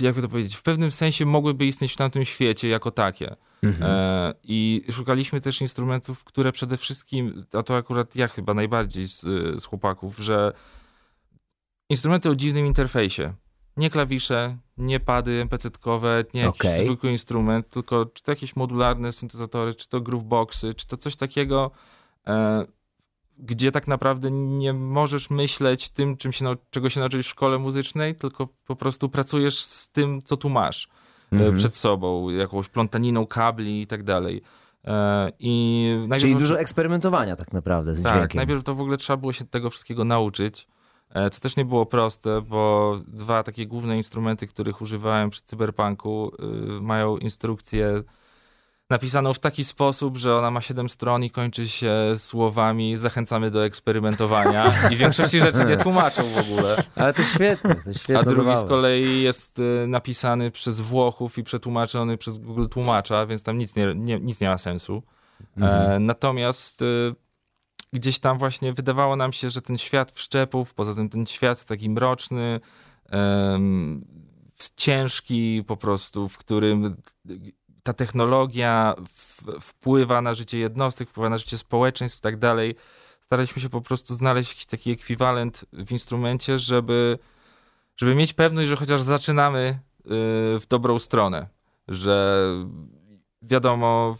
jakby to powiedzieć, w pewnym sensie mogłyby istnieć w tamtym świecie jako takie. Mhm. E, I szukaliśmy też instrumentów, które przede wszystkim, a to akurat ja chyba najbardziej z, z chłopaków, że instrumenty o dziwnym interfejsie. Nie klawisze, nie pady MPC-kowe, nie jakiś okay. zwykły instrument, tylko czy to jakieś modularne syntezatory, czy to grooveboxy, czy to coś takiego, e, gdzie tak naprawdę nie możesz myśleć tym, czym się, czego się nauczyłeś w szkole muzycznej, tylko po prostu pracujesz z tym, co tu masz mm -hmm. przed sobą, jakąś plątaniną kabli i tak dalej. E, I Czyli dużo eksperymentowania tak naprawdę z tak, dźwiękiem. najpierw to w ogóle trzeba było się tego wszystkiego nauczyć, e, co też nie było proste, bo dwa takie główne instrumenty, których używałem przy cyberpunku, y, mają instrukcje napisaną w taki sposób, że ona ma 7 stron i kończy się słowami zachęcamy do eksperymentowania i większości rzeczy nie tłumaczą w ogóle. Ale to świetne, to świetne. A drugi z kolei jest y, napisany przez Włochów i przetłumaczony przez Google Tłumacza, więc tam nic nie, nie, nic nie ma sensu. E, natomiast y, gdzieś tam właśnie wydawało nam się, że ten świat wszczepów, poza tym ten świat taki mroczny, ciężki po prostu, w którym ta technologia wpływa na życie jednostek, wpływa na życie społeczeństw i tak dalej. Staraliśmy się po prostu znaleźć jakiś taki ekwiwalent w instrumencie, żeby, żeby mieć pewność, że chociaż zaczynamy y, w dobrą stronę, że wiadomo,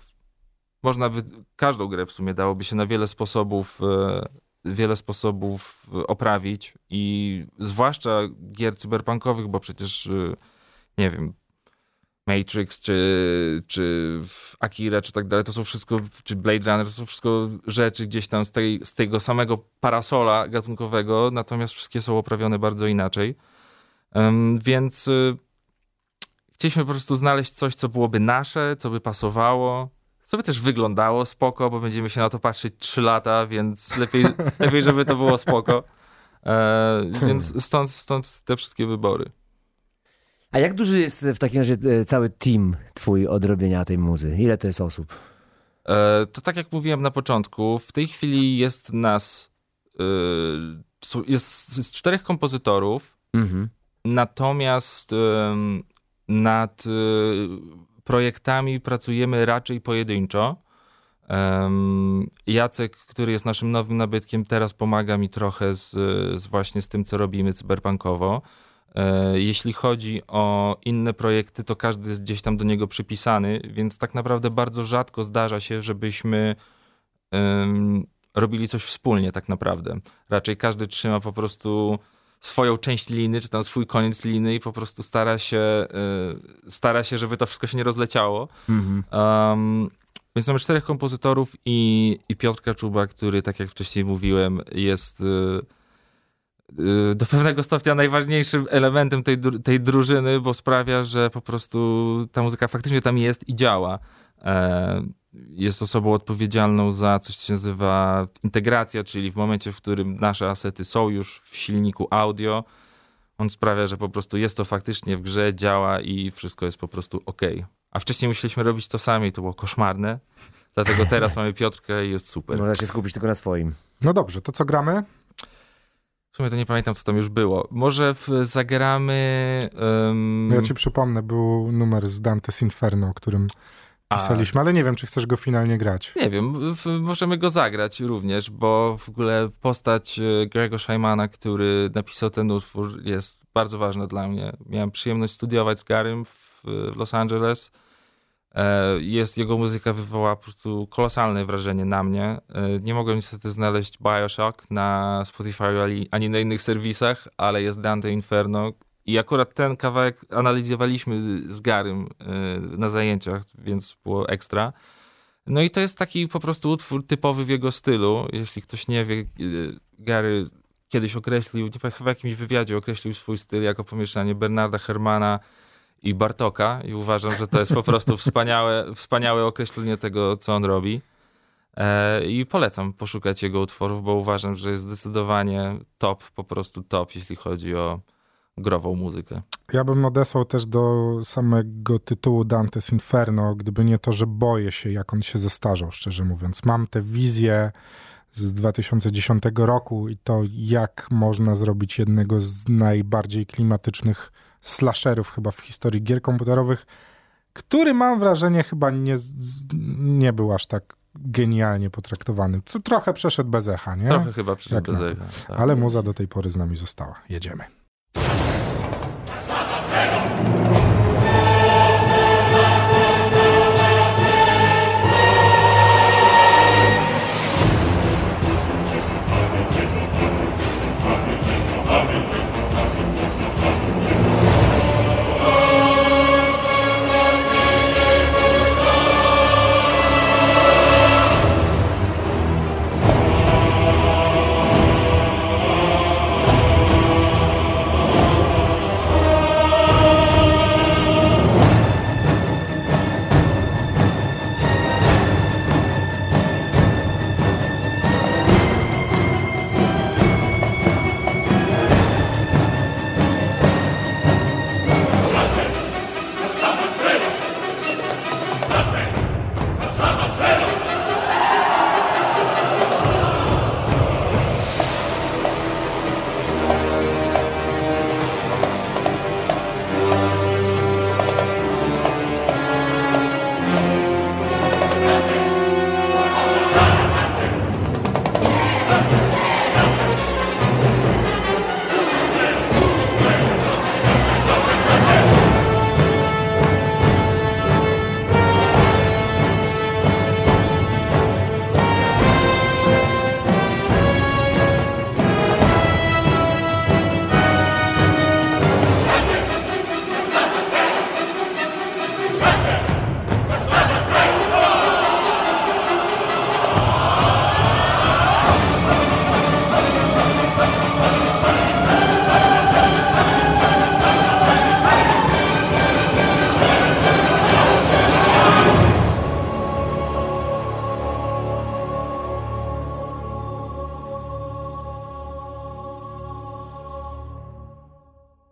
można by każdą grę w sumie dałoby się na wiele sposobów e, wiele sposobów oprawić i zwłaszcza gier cyberpunkowych, bo przecież nie wiem Matrix, czy, czy Akira, czy tak dalej, to są wszystko, czy Blade Runner, to są wszystko rzeczy gdzieś tam z, tej, z tego samego parasola gatunkowego, natomiast wszystkie są oprawione bardzo inaczej. Więc y, chcieliśmy po prostu znaleźć coś, co byłoby nasze, co by pasowało, co by też wyglądało spoko, bo będziemy się na to patrzeć 3 lata, więc lepiej, lepiej żeby to było spoko. E, więc stąd, stąd te wszystkie wybory. A jak duży jest w takim razie e, cały team twój od robienia tej muzy? Ile to jest osób? E, to tak jak mówiłem na początku, w tej chwili jest nas e, jest, jest czterech kompozytorów, mhm. natomiast nad projektami pracujemy raczej pojedynczo. Jacek, który jest naszym nowym nabytkiem, teraz pomaga mi trochę z, z właśnie z tym, co robimy cyberpunkowo. E, jeśli chodzi o inne projekty, to każdy jest gdzieś tam do niego przypisany, więc tak naprawdę bardzo rzadko zdarza się, żebyśmy robili coś wspólnie, tak naprawdę. Raczej każdy trzyma po prostu swoją część liny, czy tam swój koniec liny i po prostu stara się, y, stara się żeby to wszystko się nie rozleciało. Mhm. Um, więc mamy czterech kompozytorów i, i Piotr Kaczuba, który, tak jak wcześniej mówiłem, jest y, do pewnego stopnia najważniejszym elementem tej, tej drużyny, bo sprawia, że po prostu ta muzyka faktycznie tam jest i działa. E, jest osobą odpowiedzialną za coś, co się nazywa integracja, czyli w momencie, w którym nasze asety są już w silniku audio, on sprawia, że po prostu jest to faktycznie w grze, działa i wszystko jest po prostu ok. A wcześniej musieliśmy robić to sami, to było koszmarne. Dlatego teraz mamy Piotrkę i jest super. Można się skupić tylko na swoim. No dobrze, to co gramy? W sumie to nie pamiętam, co tam już było. Może w, zagramy... Um... Ja ci przypomnę, był numer z Dante's Inferno, o którym pisaliśmy, ale nie wiem, czy chcesz go finalnie grać. Nie wiem, możemy go zagrać również, bo w ogóle postać e, Grego Shaimana, który napisał ten utwór jest bardzo ważna dla mnie. Miałem przyjemność studiować z Garym w, w Los Angeles. E, jest, jego muzyka wywołała po prostu kolosalne wrażenie na mnie. E, nie mogłem niestety znaleźć Bioshock na Spotify ani na innych serwisach, ale jest Dante Inferno, i akurat ten kawałek analizowaliśmy z Garym y, na zajęciach, więc było ekstra. No i to jest taki po prostu utwór typowy w jego stylu. Jeśli ktoś nie wie, Gary kiedyś określił, chyba w jakimś wywiadzie określił swój styl jako pomieszanie Bernarda Hermana i Bartoka i uważam, że to jest po prostu wspaniałe, wspaniałe określenie tego, co on robi. E, I polecam poszukać jego utworów, bo uważam, że jest zdecydowanie top, po prostu top, jeśli chodzi o grową muzykę. Ja bym odesłał też do samego tytułu Dante's Inferno, gdyby nie to, że boję się, jak on się zestarzał, szczerze mówiąc. Mam tę wizję z 2010 roku i to, jak można zrobić jednego z najbardziej klimatycznych slasherów chyba w historii gier komputerowych, który mam wrażenie chyba nie, nie był aż tak genialnie potraktowany. To trochę przeszedł bez echa, nie? Trochę chyba przeszedł bez echa. Tak. Ale muza do tej pory z nami została. Jedziemy.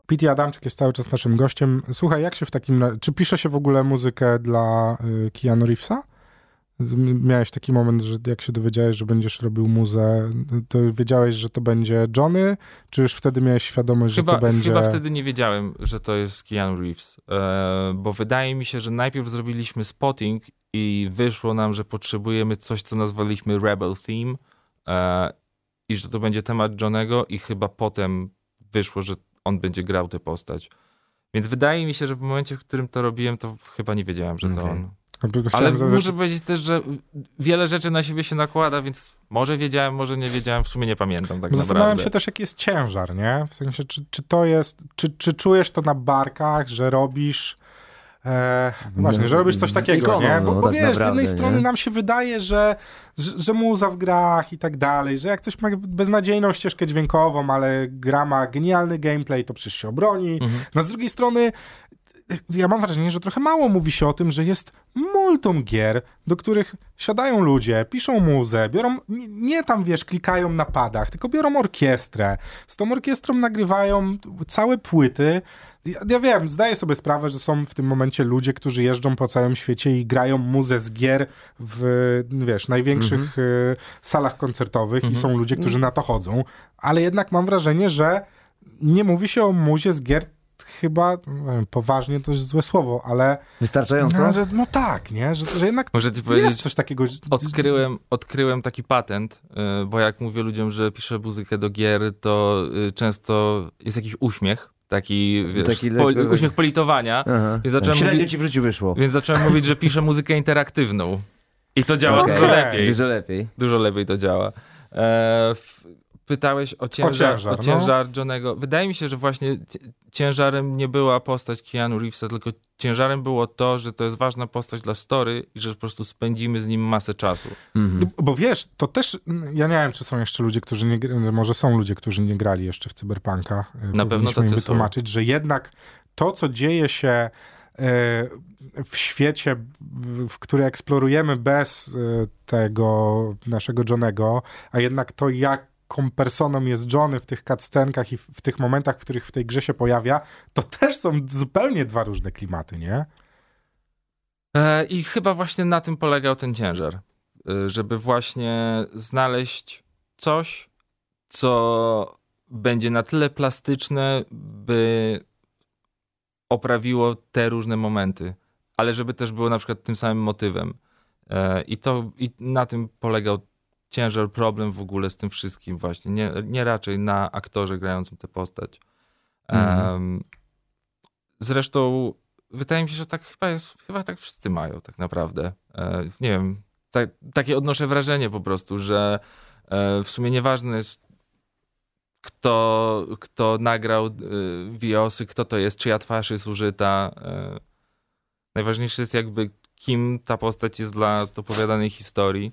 Pete Adamczyk jest cały czas naszym gościem. Słuchaj, jak się w takim... Czy pisze się w ogóle muzykę dla y, Keanu Reevesa? Miałeś taki moment, że jak się dowiedziałeś, że będziesz robił muzę, to wiedziałeś, że to będzie Johnny? Czy już wtedy miałeś świadomość, że Chyba, to będzie... chyba wtedy nie wiedziałem, że to jest Keanu Reeves, e, bo wydaje mi się, że najpierw zrobiliśmy spotting i wyszło nam, że potrzebujemy coś, co nazwaliśmy Rebel Theme e, i że to będzie temat Johnego i chyba potem wyszło, że on będzie grał tę postać. Więc wydaje mi się, że w momencie, w którym to robiłem, to chyba nie wiedziałem, że to Okej. on. Chciałem Ale zadać- muszę powiedzieć też, że wiele rzeczy na siebie się nakłada, więc może wiedziałem, może nie wiedziałem, w sumie nie pamiętam tak Zastanawiam się też, jaki jest ciężar, nie? W sensie, czy, czy to jest, czy, czy czujesz to na barkach, że robisz. E, właśnie, że robisz coś z takiego, ikoną, nie? Bo, no, bo tak wiesz, z naprawdę, jednej nie? strony nam się wydaje, że, że, że muza w grach i tak dalej, że jak coś ma beznadziejną ścieżkę dźwiękową, ale gra ma genialny gameplay, to przecież się obroni. Mhm. No z drugiej strony ja mam wrażenie, że trochę mało mówi się o tym, że jest multum gier, do których siadają ludzie, piszą muzę, biorą, nie, nie tam wiesz, klikają na padach, tylko biorą orkiestrę. Z tą orkiestrą nagrywają całe płyty. Ja, ja wiem, zdaję sobie sprawę, że są w tym momencie ludzie, którzy jeżdżą po całym świecie i grają muzę z gier w, wiesz, największych y, salach koncertowych i są ludzie, którzy na to chodzą, ale jednak mam wrażenie, że nie mówi się o muzie z gier chyba, wiem, poważnie to jest złe słowo, ale Wystarczająco? no, że, no tak, nie? Że, że jednak Może jest powiedzieć, coś takiego. że- odkryłem, odkryłem taki patent, y, bo jak mówię ludziom, że piszę muzykę do gier, to y, często jest jakiś uśmiech, taki, wiesz, Taki po, uśmiech politowania, Aha. Więc zacząłem Średnio mówić- ci w życiu wyszło. więc zacząłem mówić, że piszę muzykę interaktywną. I to działa Okej. dużo lepiej. Dużo lepiej. Dużo lepiej to działa. E, f- pytałeś o ciężar, o ciężar, ciężar, no. Johnego. Wydaje mi się, że właśnie ci- ciężarem nie była postać Keanu Reevesa, tylko ciężarem było to, że to jest ważna postać dla story i że po prostu spędzimy z nim masę czasu. Mhm. Bo wiesz, to też, ja nie wiem, czy są jeszcze ludzie, którzy nie, gr- może są ludzie, którzy nie grali jeszcze w Cyberpunka. Na pewno im tacy są. wytłumaczyć, że jednak to, co dzieje się e, w świecie, w który eksplorujemy bez e, tego naszego Johnego, a jednak to, jaką personą jest Johnny w tych cutscenkach i w, w tych momentach, w których w tej grze się pojawia, to też są zupełnie dwa różne klimaty, nie? E, I chyba właśnie na tym polegał ten ciężar. E, Żeby właśnie znaleźć coś, co będzie na tyle plastyczne, by oprawiło te różne momenty, ale żeby też było na przykład tym samym motywem. E, I to i na tym polegał ciężar, problem w ogóle z tym wszystkim właśnie. Nie, nie raczej na aktorze grającym tę postać. Em, Zresztą wydaje mi się, że tak chyba jest, chyba tak wszyscy mają tak naprawdę. E, nie wiem, tak, takie odnoszę wrażenie po prostu, że e, w sumie nieważne jest kto, kto nagrał e, Wiosy, kto to jest, czyja twarz jest użyta. Najważniejsze jest jakby kim ta postać jest dla opowiadanej historii.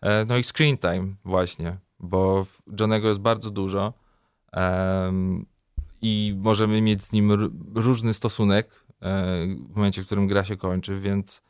E, no i screen time właśnie, bo Johnego jest bardzo dużo i możemy mieć z nim różny stosunek e, w momencie, w którym gra się kończy, więc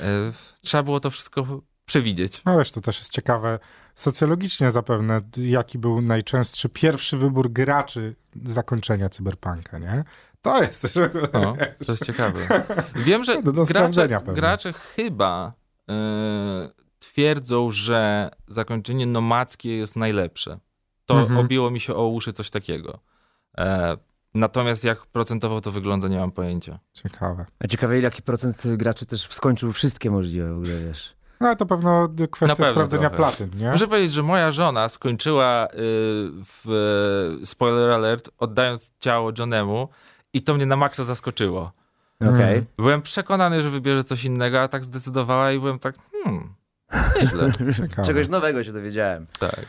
e, trzeba było to wszystko przewidzieć. No wiesz, to też jest ciekawe socjologicznie zapewne, jaki był najczęstszy pierwszy wybór graczy zakończenia cyberpunka, nie? To jest też... O, to jest ciekawe. Wiem, że No, gracze, gracze chyba e, twierdzą, że zakończenie nomadzkie jest najlepsze. To Mhm. obiło mi się o uszy coś takiego. E, natomiast jak procentowo to wygląda, nie mam pojęcia. Ciekawe. A ciekawe, jaki procent graczy też skończył wszystkie możliwe w ogóle, wiesz. No ale to pewno kwestia pewno sprawdzenia trochę. platyn, nie? Muszę powiedzieć, że moja żona skończyła y, w spoiler alert, oddając ciało Johnemu i to mnie na maksa zaskoczyło. Mm. Okej. Byłem przekonany, że wybierze coś innego, a tak zdecydowała i byłem tak, hmm, nieźle. Czegoś nowego się dowiedziałem. tak.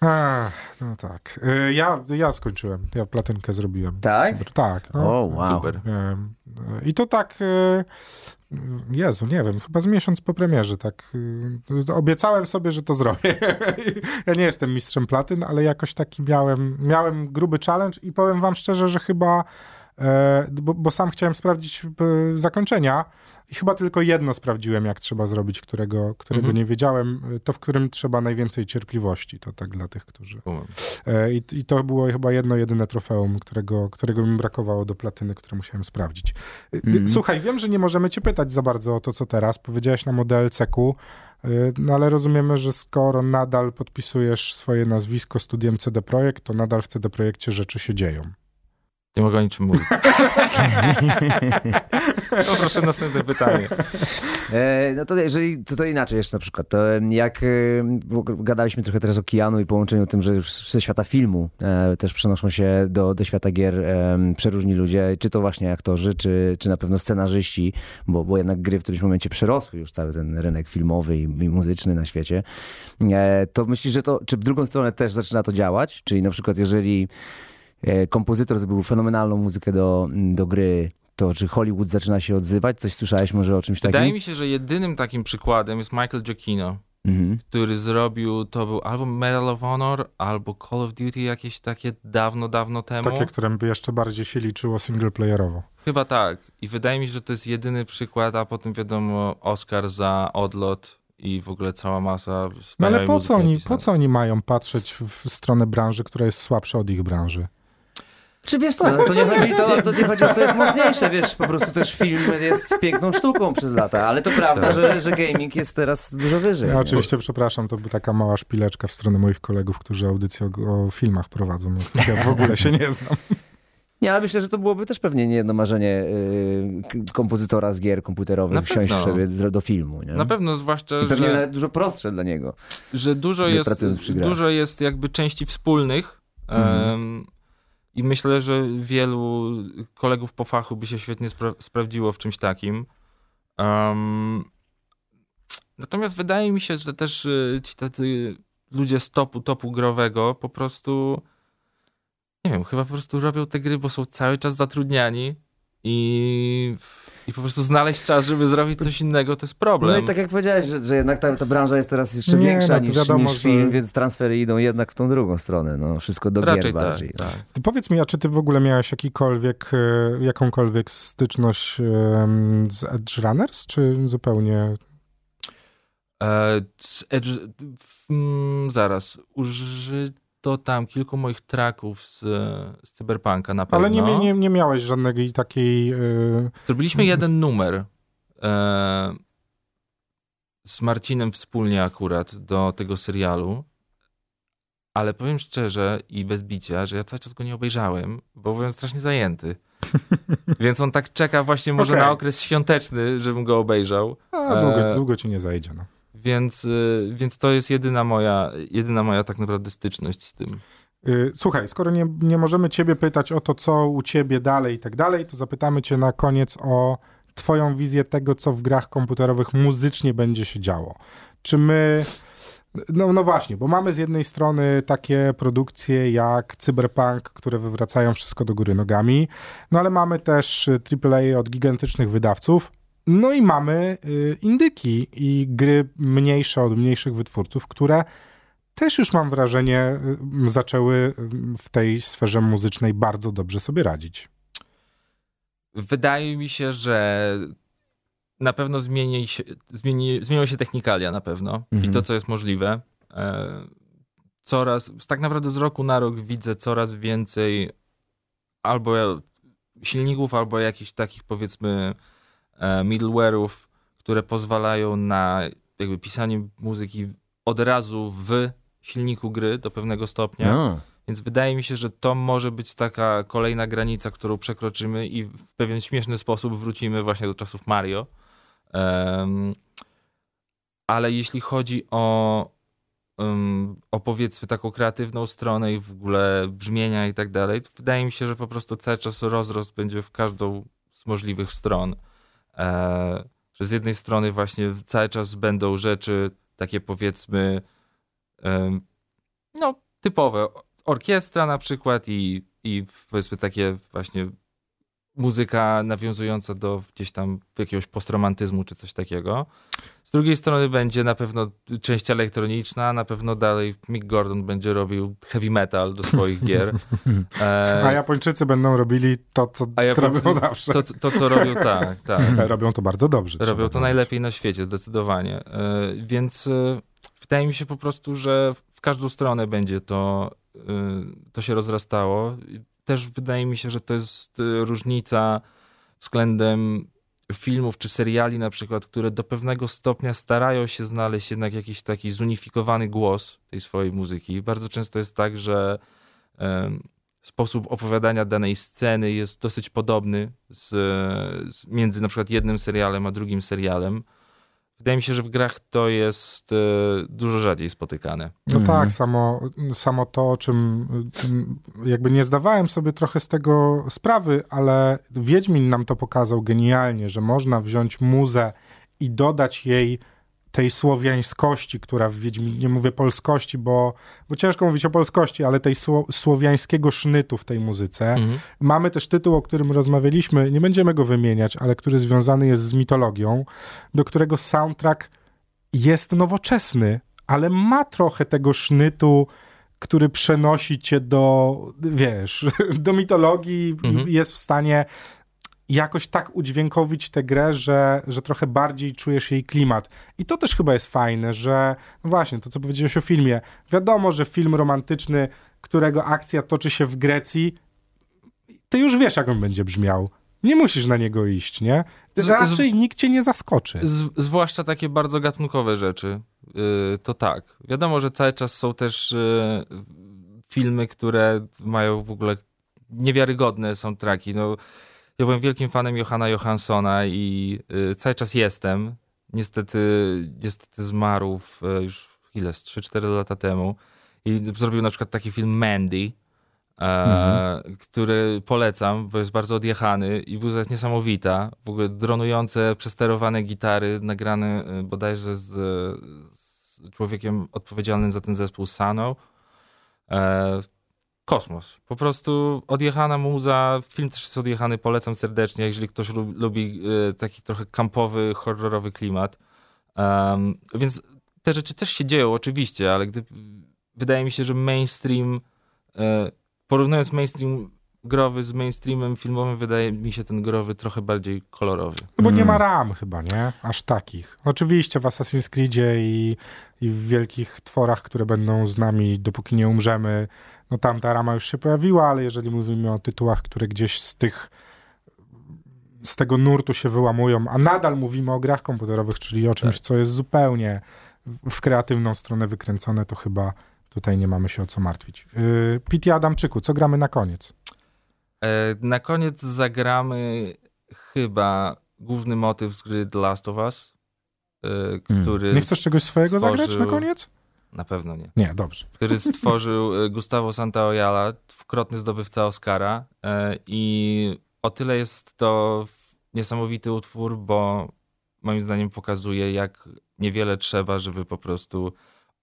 Ach, no tak. Y, Ja, ja skończyłem. Ja platynkę zrobiłem. Tak? Cyber- Tak. No. O, wow. Super. Y, I to tak... y, Jezu, nie wiem, chyba z miesiąc po premierze, tak. Obiecałem sobie, że to zrobię. Ja nie jestem mistrzem platyn, ale jakoś taki miałem, miałem gruby challenge i powiem wam szczerze, że chyba bo, bo sam chciałem sprawdzić e, zakończenia i chyba tylko jedno sprawdziłem, jak trzeba zrobić, którego, którego Mhm. nie wiedziałem. To, w którym trzeba najwięcej cierpliwości. To tak dla tych, którzy... E, I, I to było chyba jedno, jedyne trofeum, którego, którego mi brakowało do platyny, które musiałem sprawdzić. E, Mhm. Słuchaj, wiem, że nie możemy cię pytać za bardzo o to, co teraz. Powiedziałeś nam o DLC-ku, e, no ale rozumiemy, że skoro nadal podpisujesz swoje nazwisko studiem CD Projekt, to nadal w CD Projekcie rzeczy się dzieją. Nie mogę o niczym mówić. Poproszę następne pytanie. E, no to jeżeli, to, to inaczej jeszcze na przykład, to jak e, gadaliśmy trochę teraz o Keanu i połączeniu tym, że już ze świata filmu e, też przenoszą się do, do świata gier przeróżni ludzie, czy to właśnie aktorzy, czy, czy na pewno scenarzyści, bo, bo jednak gry w którymś momencie przerosły już cały ten rynek filmowy i, i muzyczny na świecie. E, to myślisz, że to, czy w drugą stronę też zaczyna to działać? Czyli na przykład jeżeli kompozytor zrobił fenomenalną muzykę do, do gry, to czy Hollywood zaczyna się odzywać? Coś słyszałeś może o czymś takim? Wydaje mi się, że jedynym takim przykładem jest Michael Giacchino, Mhm. który zrobił, to był albo Medal of Honor, albo Call of Duty jakieś takie dawno, dawno temu. Takie, którym by jeszcze bardziej się liczyło singleplayerowo. Chyba tak. I wydaje mi się, że to jest jedyny przykład, a potem wiadomo Oscar za odlot i w ogóle cała masa No ale po co, oni, po co oni mają patrzeć w stronę branży, która jest słabsza od ich branży? Czy wiesz co, no to nie chodzi, to, to nie chodzi o to, co jest mocniejsze, wiesz, po prostu też film jest piękną sztuką przez lata, ale to prawda, że, że gaming jest teraz dużo wyżej. Ja oczywiście przepraszam, to była taka mała szpileczka w stronę moich kolegów, którzy audycję o, o filmach prowadzą. Ja w ogóle się nie znam. Nie, ale myślę, że to byłoby też pewnie nie jedno marzenie y, kompozytora z gier komputerowych, Na siąść pewno. sobie do filmu, nie? Na pewno, zwłaszcza, I pewnie że, nawet dużo prostsze dla niego. że dużo, jest, dużo jest jakby części wspólnych. Mhm. I myślę, że wielu kolegów po fachu by się świetnie spra- sprawdziło w czymś takim. Em, natomiast wydaje mi się, że też y, ci tacy ludzie z topu, topu growego po prostu nie wiem, chyba po prostu robią te gry, bo są cały czas zatrudniani i, i po prostu znaleźć czas, żeby zrobić coś innego, to jest problem. No i tak jak powiedziałeś, że, że jednak ta, ta branża jest teraz jeszcze Nie, większa no niż, wiadomo, niż film, że- więc transfery idą jednak w tą drugą stronę, no wszystko do Raczej gier tak, bardziej. tak. Ty powiedz mi, a czy ty w ogóle miałeś jakikolwiek, e, jakąkolwiek styczność z Edge Runners, czy zupełnie... E, z Edge, w, mm, zaraz, użyto tam kilku moich tracków z, z Cyberpunka na pewno. Ale nie, nie, nie miałeś żadnej takiej... e, Zrobiliśmy jeden numer e, z Marcinem wspólnie akurat do tego serialu, ale powiem szczerze i bez bicia, że ja cały czas go nie obejrzałem, bo byłem strasznie zajęty. Więc on tak czeka właśnie może Okej. na okres świąteczny, żebym go obejrzał. A, długo, E, długo ci nie zajdzie, no. Więc, y, więc to jest jedyna moja, jedyna moja tak naprawdę styczność z tym. Y, Słuchaj, skoro nie, nie możemy ciebie pytać o to, co u ciebie dalej i tak dalej, to zapytamy cię na koniec o twoją wizję tego, co w grach komputerowych muzycznie będzie się działo. Czy my... No, no właśnie, bo mamy z jednej strony takie produkcje jak Cyberpunk, które wywracają wszystko do góry nogami, no ale mamy też AAA od gigantycznych wydawców, no i mamy y, indyki i gry mniejsze od mniejszych wytwórców, które też już mam wrażenie, y, zaczęły y, w tej sferze muzycznej bardzo dobrze sobie radzić. Wydaje mi się, że na pewno zmieni się, zmieni, zmienią się technikalia na pewno Mhm. i to, co jest możliwe. E, Coraz, tak naprawdę z roku na rok widzę coraz więcej albo silników, albo jakichś takich powiedzmy middleware'ów, które pozwalają na jakby pisanie muzyki od razu w silniku gry do pewnego stopnia. No. Więc wydaje mi się, że to może być taka kolejna granica, którą przekroczymy i w pewien śmieszny sposób wrócimy właśnie do czasów Mario. Em, ale jeśli chodzi o, em, o powiedzmy taką kreatywną stronę i w ogóle brzmienia i tak dalej, to wydaje mi się, że po prostu cały czas rozrost będzie w każdą z możliwych stron. E, że z jednej strony właśnie cały czas będą rzeczy takie powiedzmy no typowe. Orkiestra na przykład i, i powiedzmy takie właśnie muzyka nawiązująca do gdzieś tam jakiegoś postromantyzmu czy coś takiego. Z drugiej strony będzie na pewno część elektroniczna, na pewno dalej Mick Gordon będzie robił heavy metal do swoich gier. E, A Japończycy będą robili to, co robią zawsze. To, to, co robią, tak, tak. Robią to bardzo dobrze. Robią to najlepiej na świecie, zdecydowanie. E, więc e, wydaje mi się po prostu, że w każdą stronę będzie to, to się rozrastało też wydaje mi się, że to jest y, różnica względem filmów czy seriali na przykład, które do pewnego stopnia starają się znaleźć jednak jakiś taki zunifikowany głos tej swojej muzyki. Bardzo często jest tak, że sposób opowiadania danej sceny jest dosyć podobny z, z między na przykład jednym serialem a drugim serialem. Wydaje mi się, że w grach to jest e, dużo rzadziej spotykane. No mm. tak, samo, samo to, o czym jakby nie zdawałem sobie trochę z tego sprawy, ale Wiedźmin nam to pokazał genialnie, że można wziąć muzę i dodać jej tej słowiańskości, która w Wiedźminie, nie mówię polskości, bo, bo ciężko mówić o polskości, ale tej sło, słowiańskiego sznytu w tej muzyce. Mhm. Mamy też tytuł, o którym rozmawialiśmy, nie będziemy go wymieniać, ale który związany jest z mitologią, do którego soundtrack jest nowoczesny, ale ma trochę tego sznytu, który przenosi cię do, wiesz, do mitologii, mhm. jest w stanie jakoś tak udźwiękowić tę grę, że, że trochę bardziej czujesz jej klimat. I to też chyba jest fajne, że no właśnie, to co powiedziałeś o filmie. Wiadomo, że film romantyczny, którego akcja toczy się w Grecji, ty już wiesz, jak on będzie brzmiał. Nie musisz na niego iść, nie? Raczej z, nikt cię nie zaskoczy. Z, zwłaszcza takie bardzo gatunkowe rzeczy. Yy, to tak. Wiadomo, że cały czas są też yy, filmy, które mają w ogóle niewiarygodne są traki. No, ja byłem wielkim fanem Johanna Johanssona i y, cały czas jestem. Niestety, niestety zmarł w, y, już ile, 3-4 lata temu. I zrobił na przykład taki film Mandy, e, mhm. który polecam, bo jest bardzo odjechany i był niesamowita. W ogóle dronujące, przesterowane gitary, nagrane y, bodajże z, z człowiekiem odpowiedzialnym za ten zespół Sano. E, kosmos. Po prostu odjechana muza, film też jest odjechany, polecam serdecznie, jeżeli ktoś lubi y, taki trochę kampowy, horrorowy klimat. Um, więc te rzeczy też się dzieją oczywiście, ale gdy, wydaje mi się, że mainstream, y, porównując mainstream growy z mainstreamem filmowym, wydaje mi się ten growy trochę bardziej kolorowy. No bo nie ma ram chyba, nie? Aż takich. Oczywiście w Assassin's Creedzie i, i w wielkich tworach, które będą z nami dopóki nie umrzemy, no tam ta rama już się pojawiła, ale jeżeli mówimy o tytułach, które gdzieś z tych z tego nurtu się wyłamują, a nadal mówimy o grach komputerowych, czyli o czymś, tak. co jest zupełnie w kreatywną stronę wykręcone, to chyba tutaj nie mamy się o co martwić. Yy, Piti Adamczyku, co gramy na koniec? E, na koniec zagramy chyba główny motyw z gry The Last of Us, e, hmm. który... Nie chcesz czegoś swojego stworzył... zagrać na koniec? Na pewno nie. Nie, dobrze. Który stworzył e, Gustavo Santaolalla, dwukrotny zdobywca Oscara i o tyle jest to niesamowity utwór, bo moim zdaniem pokazuje, jak niewiele trzeba, żeby po prostu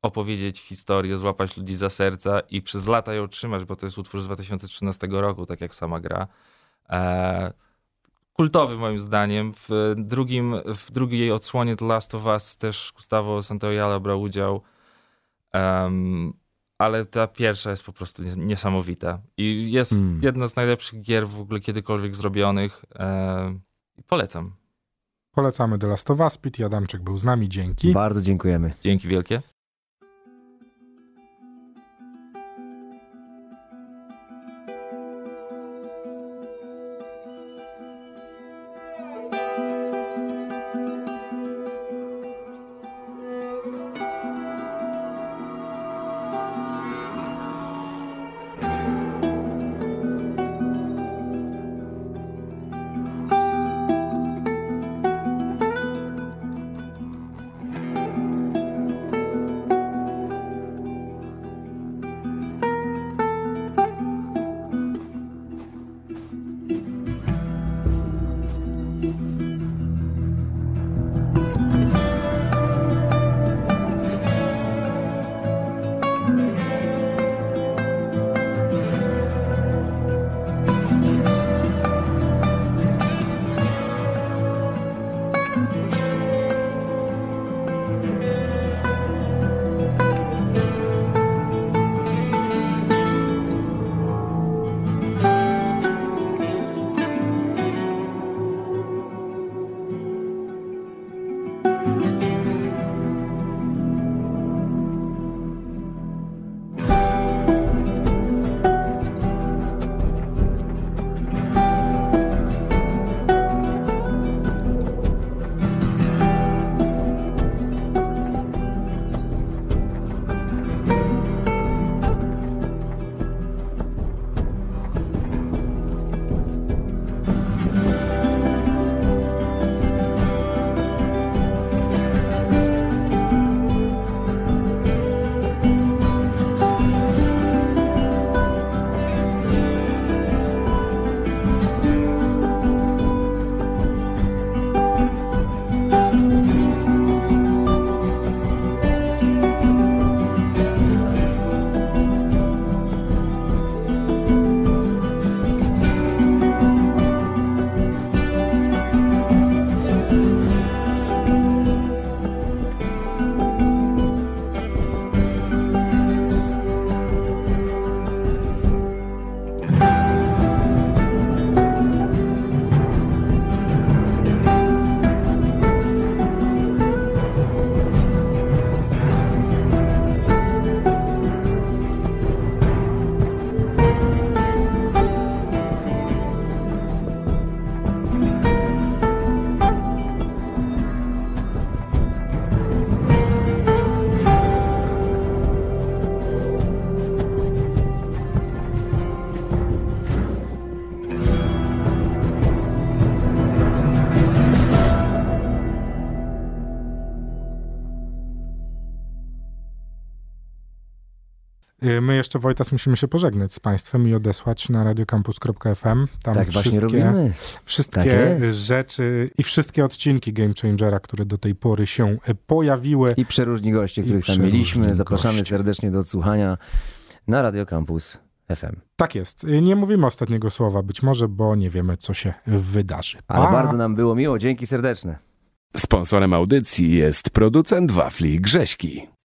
opowiedzieć historię, złapać ludzi za serca i przez lata ją trzymać, bo to jest utwór z 2013 roku, tak jak sama gra. E, kultowy moim zdaniem. W, drugim, w drugiej odsłonie The Last of Us też Gustavo Santaolalla brał udział. Um, ale ta pierwsza jest po prostu niesamowita. I jest hmm. jedna z najlepszych gier w ogóle kiedykolwiek zrobionych. E, polecam. Polecamy The Last of Us. Pete Adamczyk był z nami. Dzięki. Bardzo dziękujemy. Dzięki wielkie. My jeszcze, Wojtas, musimy się pożegnać z Państwem i odesłać na radiocampus.fm. Tam tak właśnie wszystkie, robimy. wszystkie Tak rzeczy i wszystkie odcinki Game Changera, które do tej pory się y, pojawiły. I przeróżni goście, których tam mieliśmy. Zapraszamy serdecznie do odsłuchania na Radio Campus FM. Tak jest. Y, Nie mówimy ostatniego słowa, być może, bo nie wiemy, co się wydarzy. Ale Pa! bardzo nam było miło. Dzięki serdeczne. Sponsorem audycji jest producent wafli Grześki.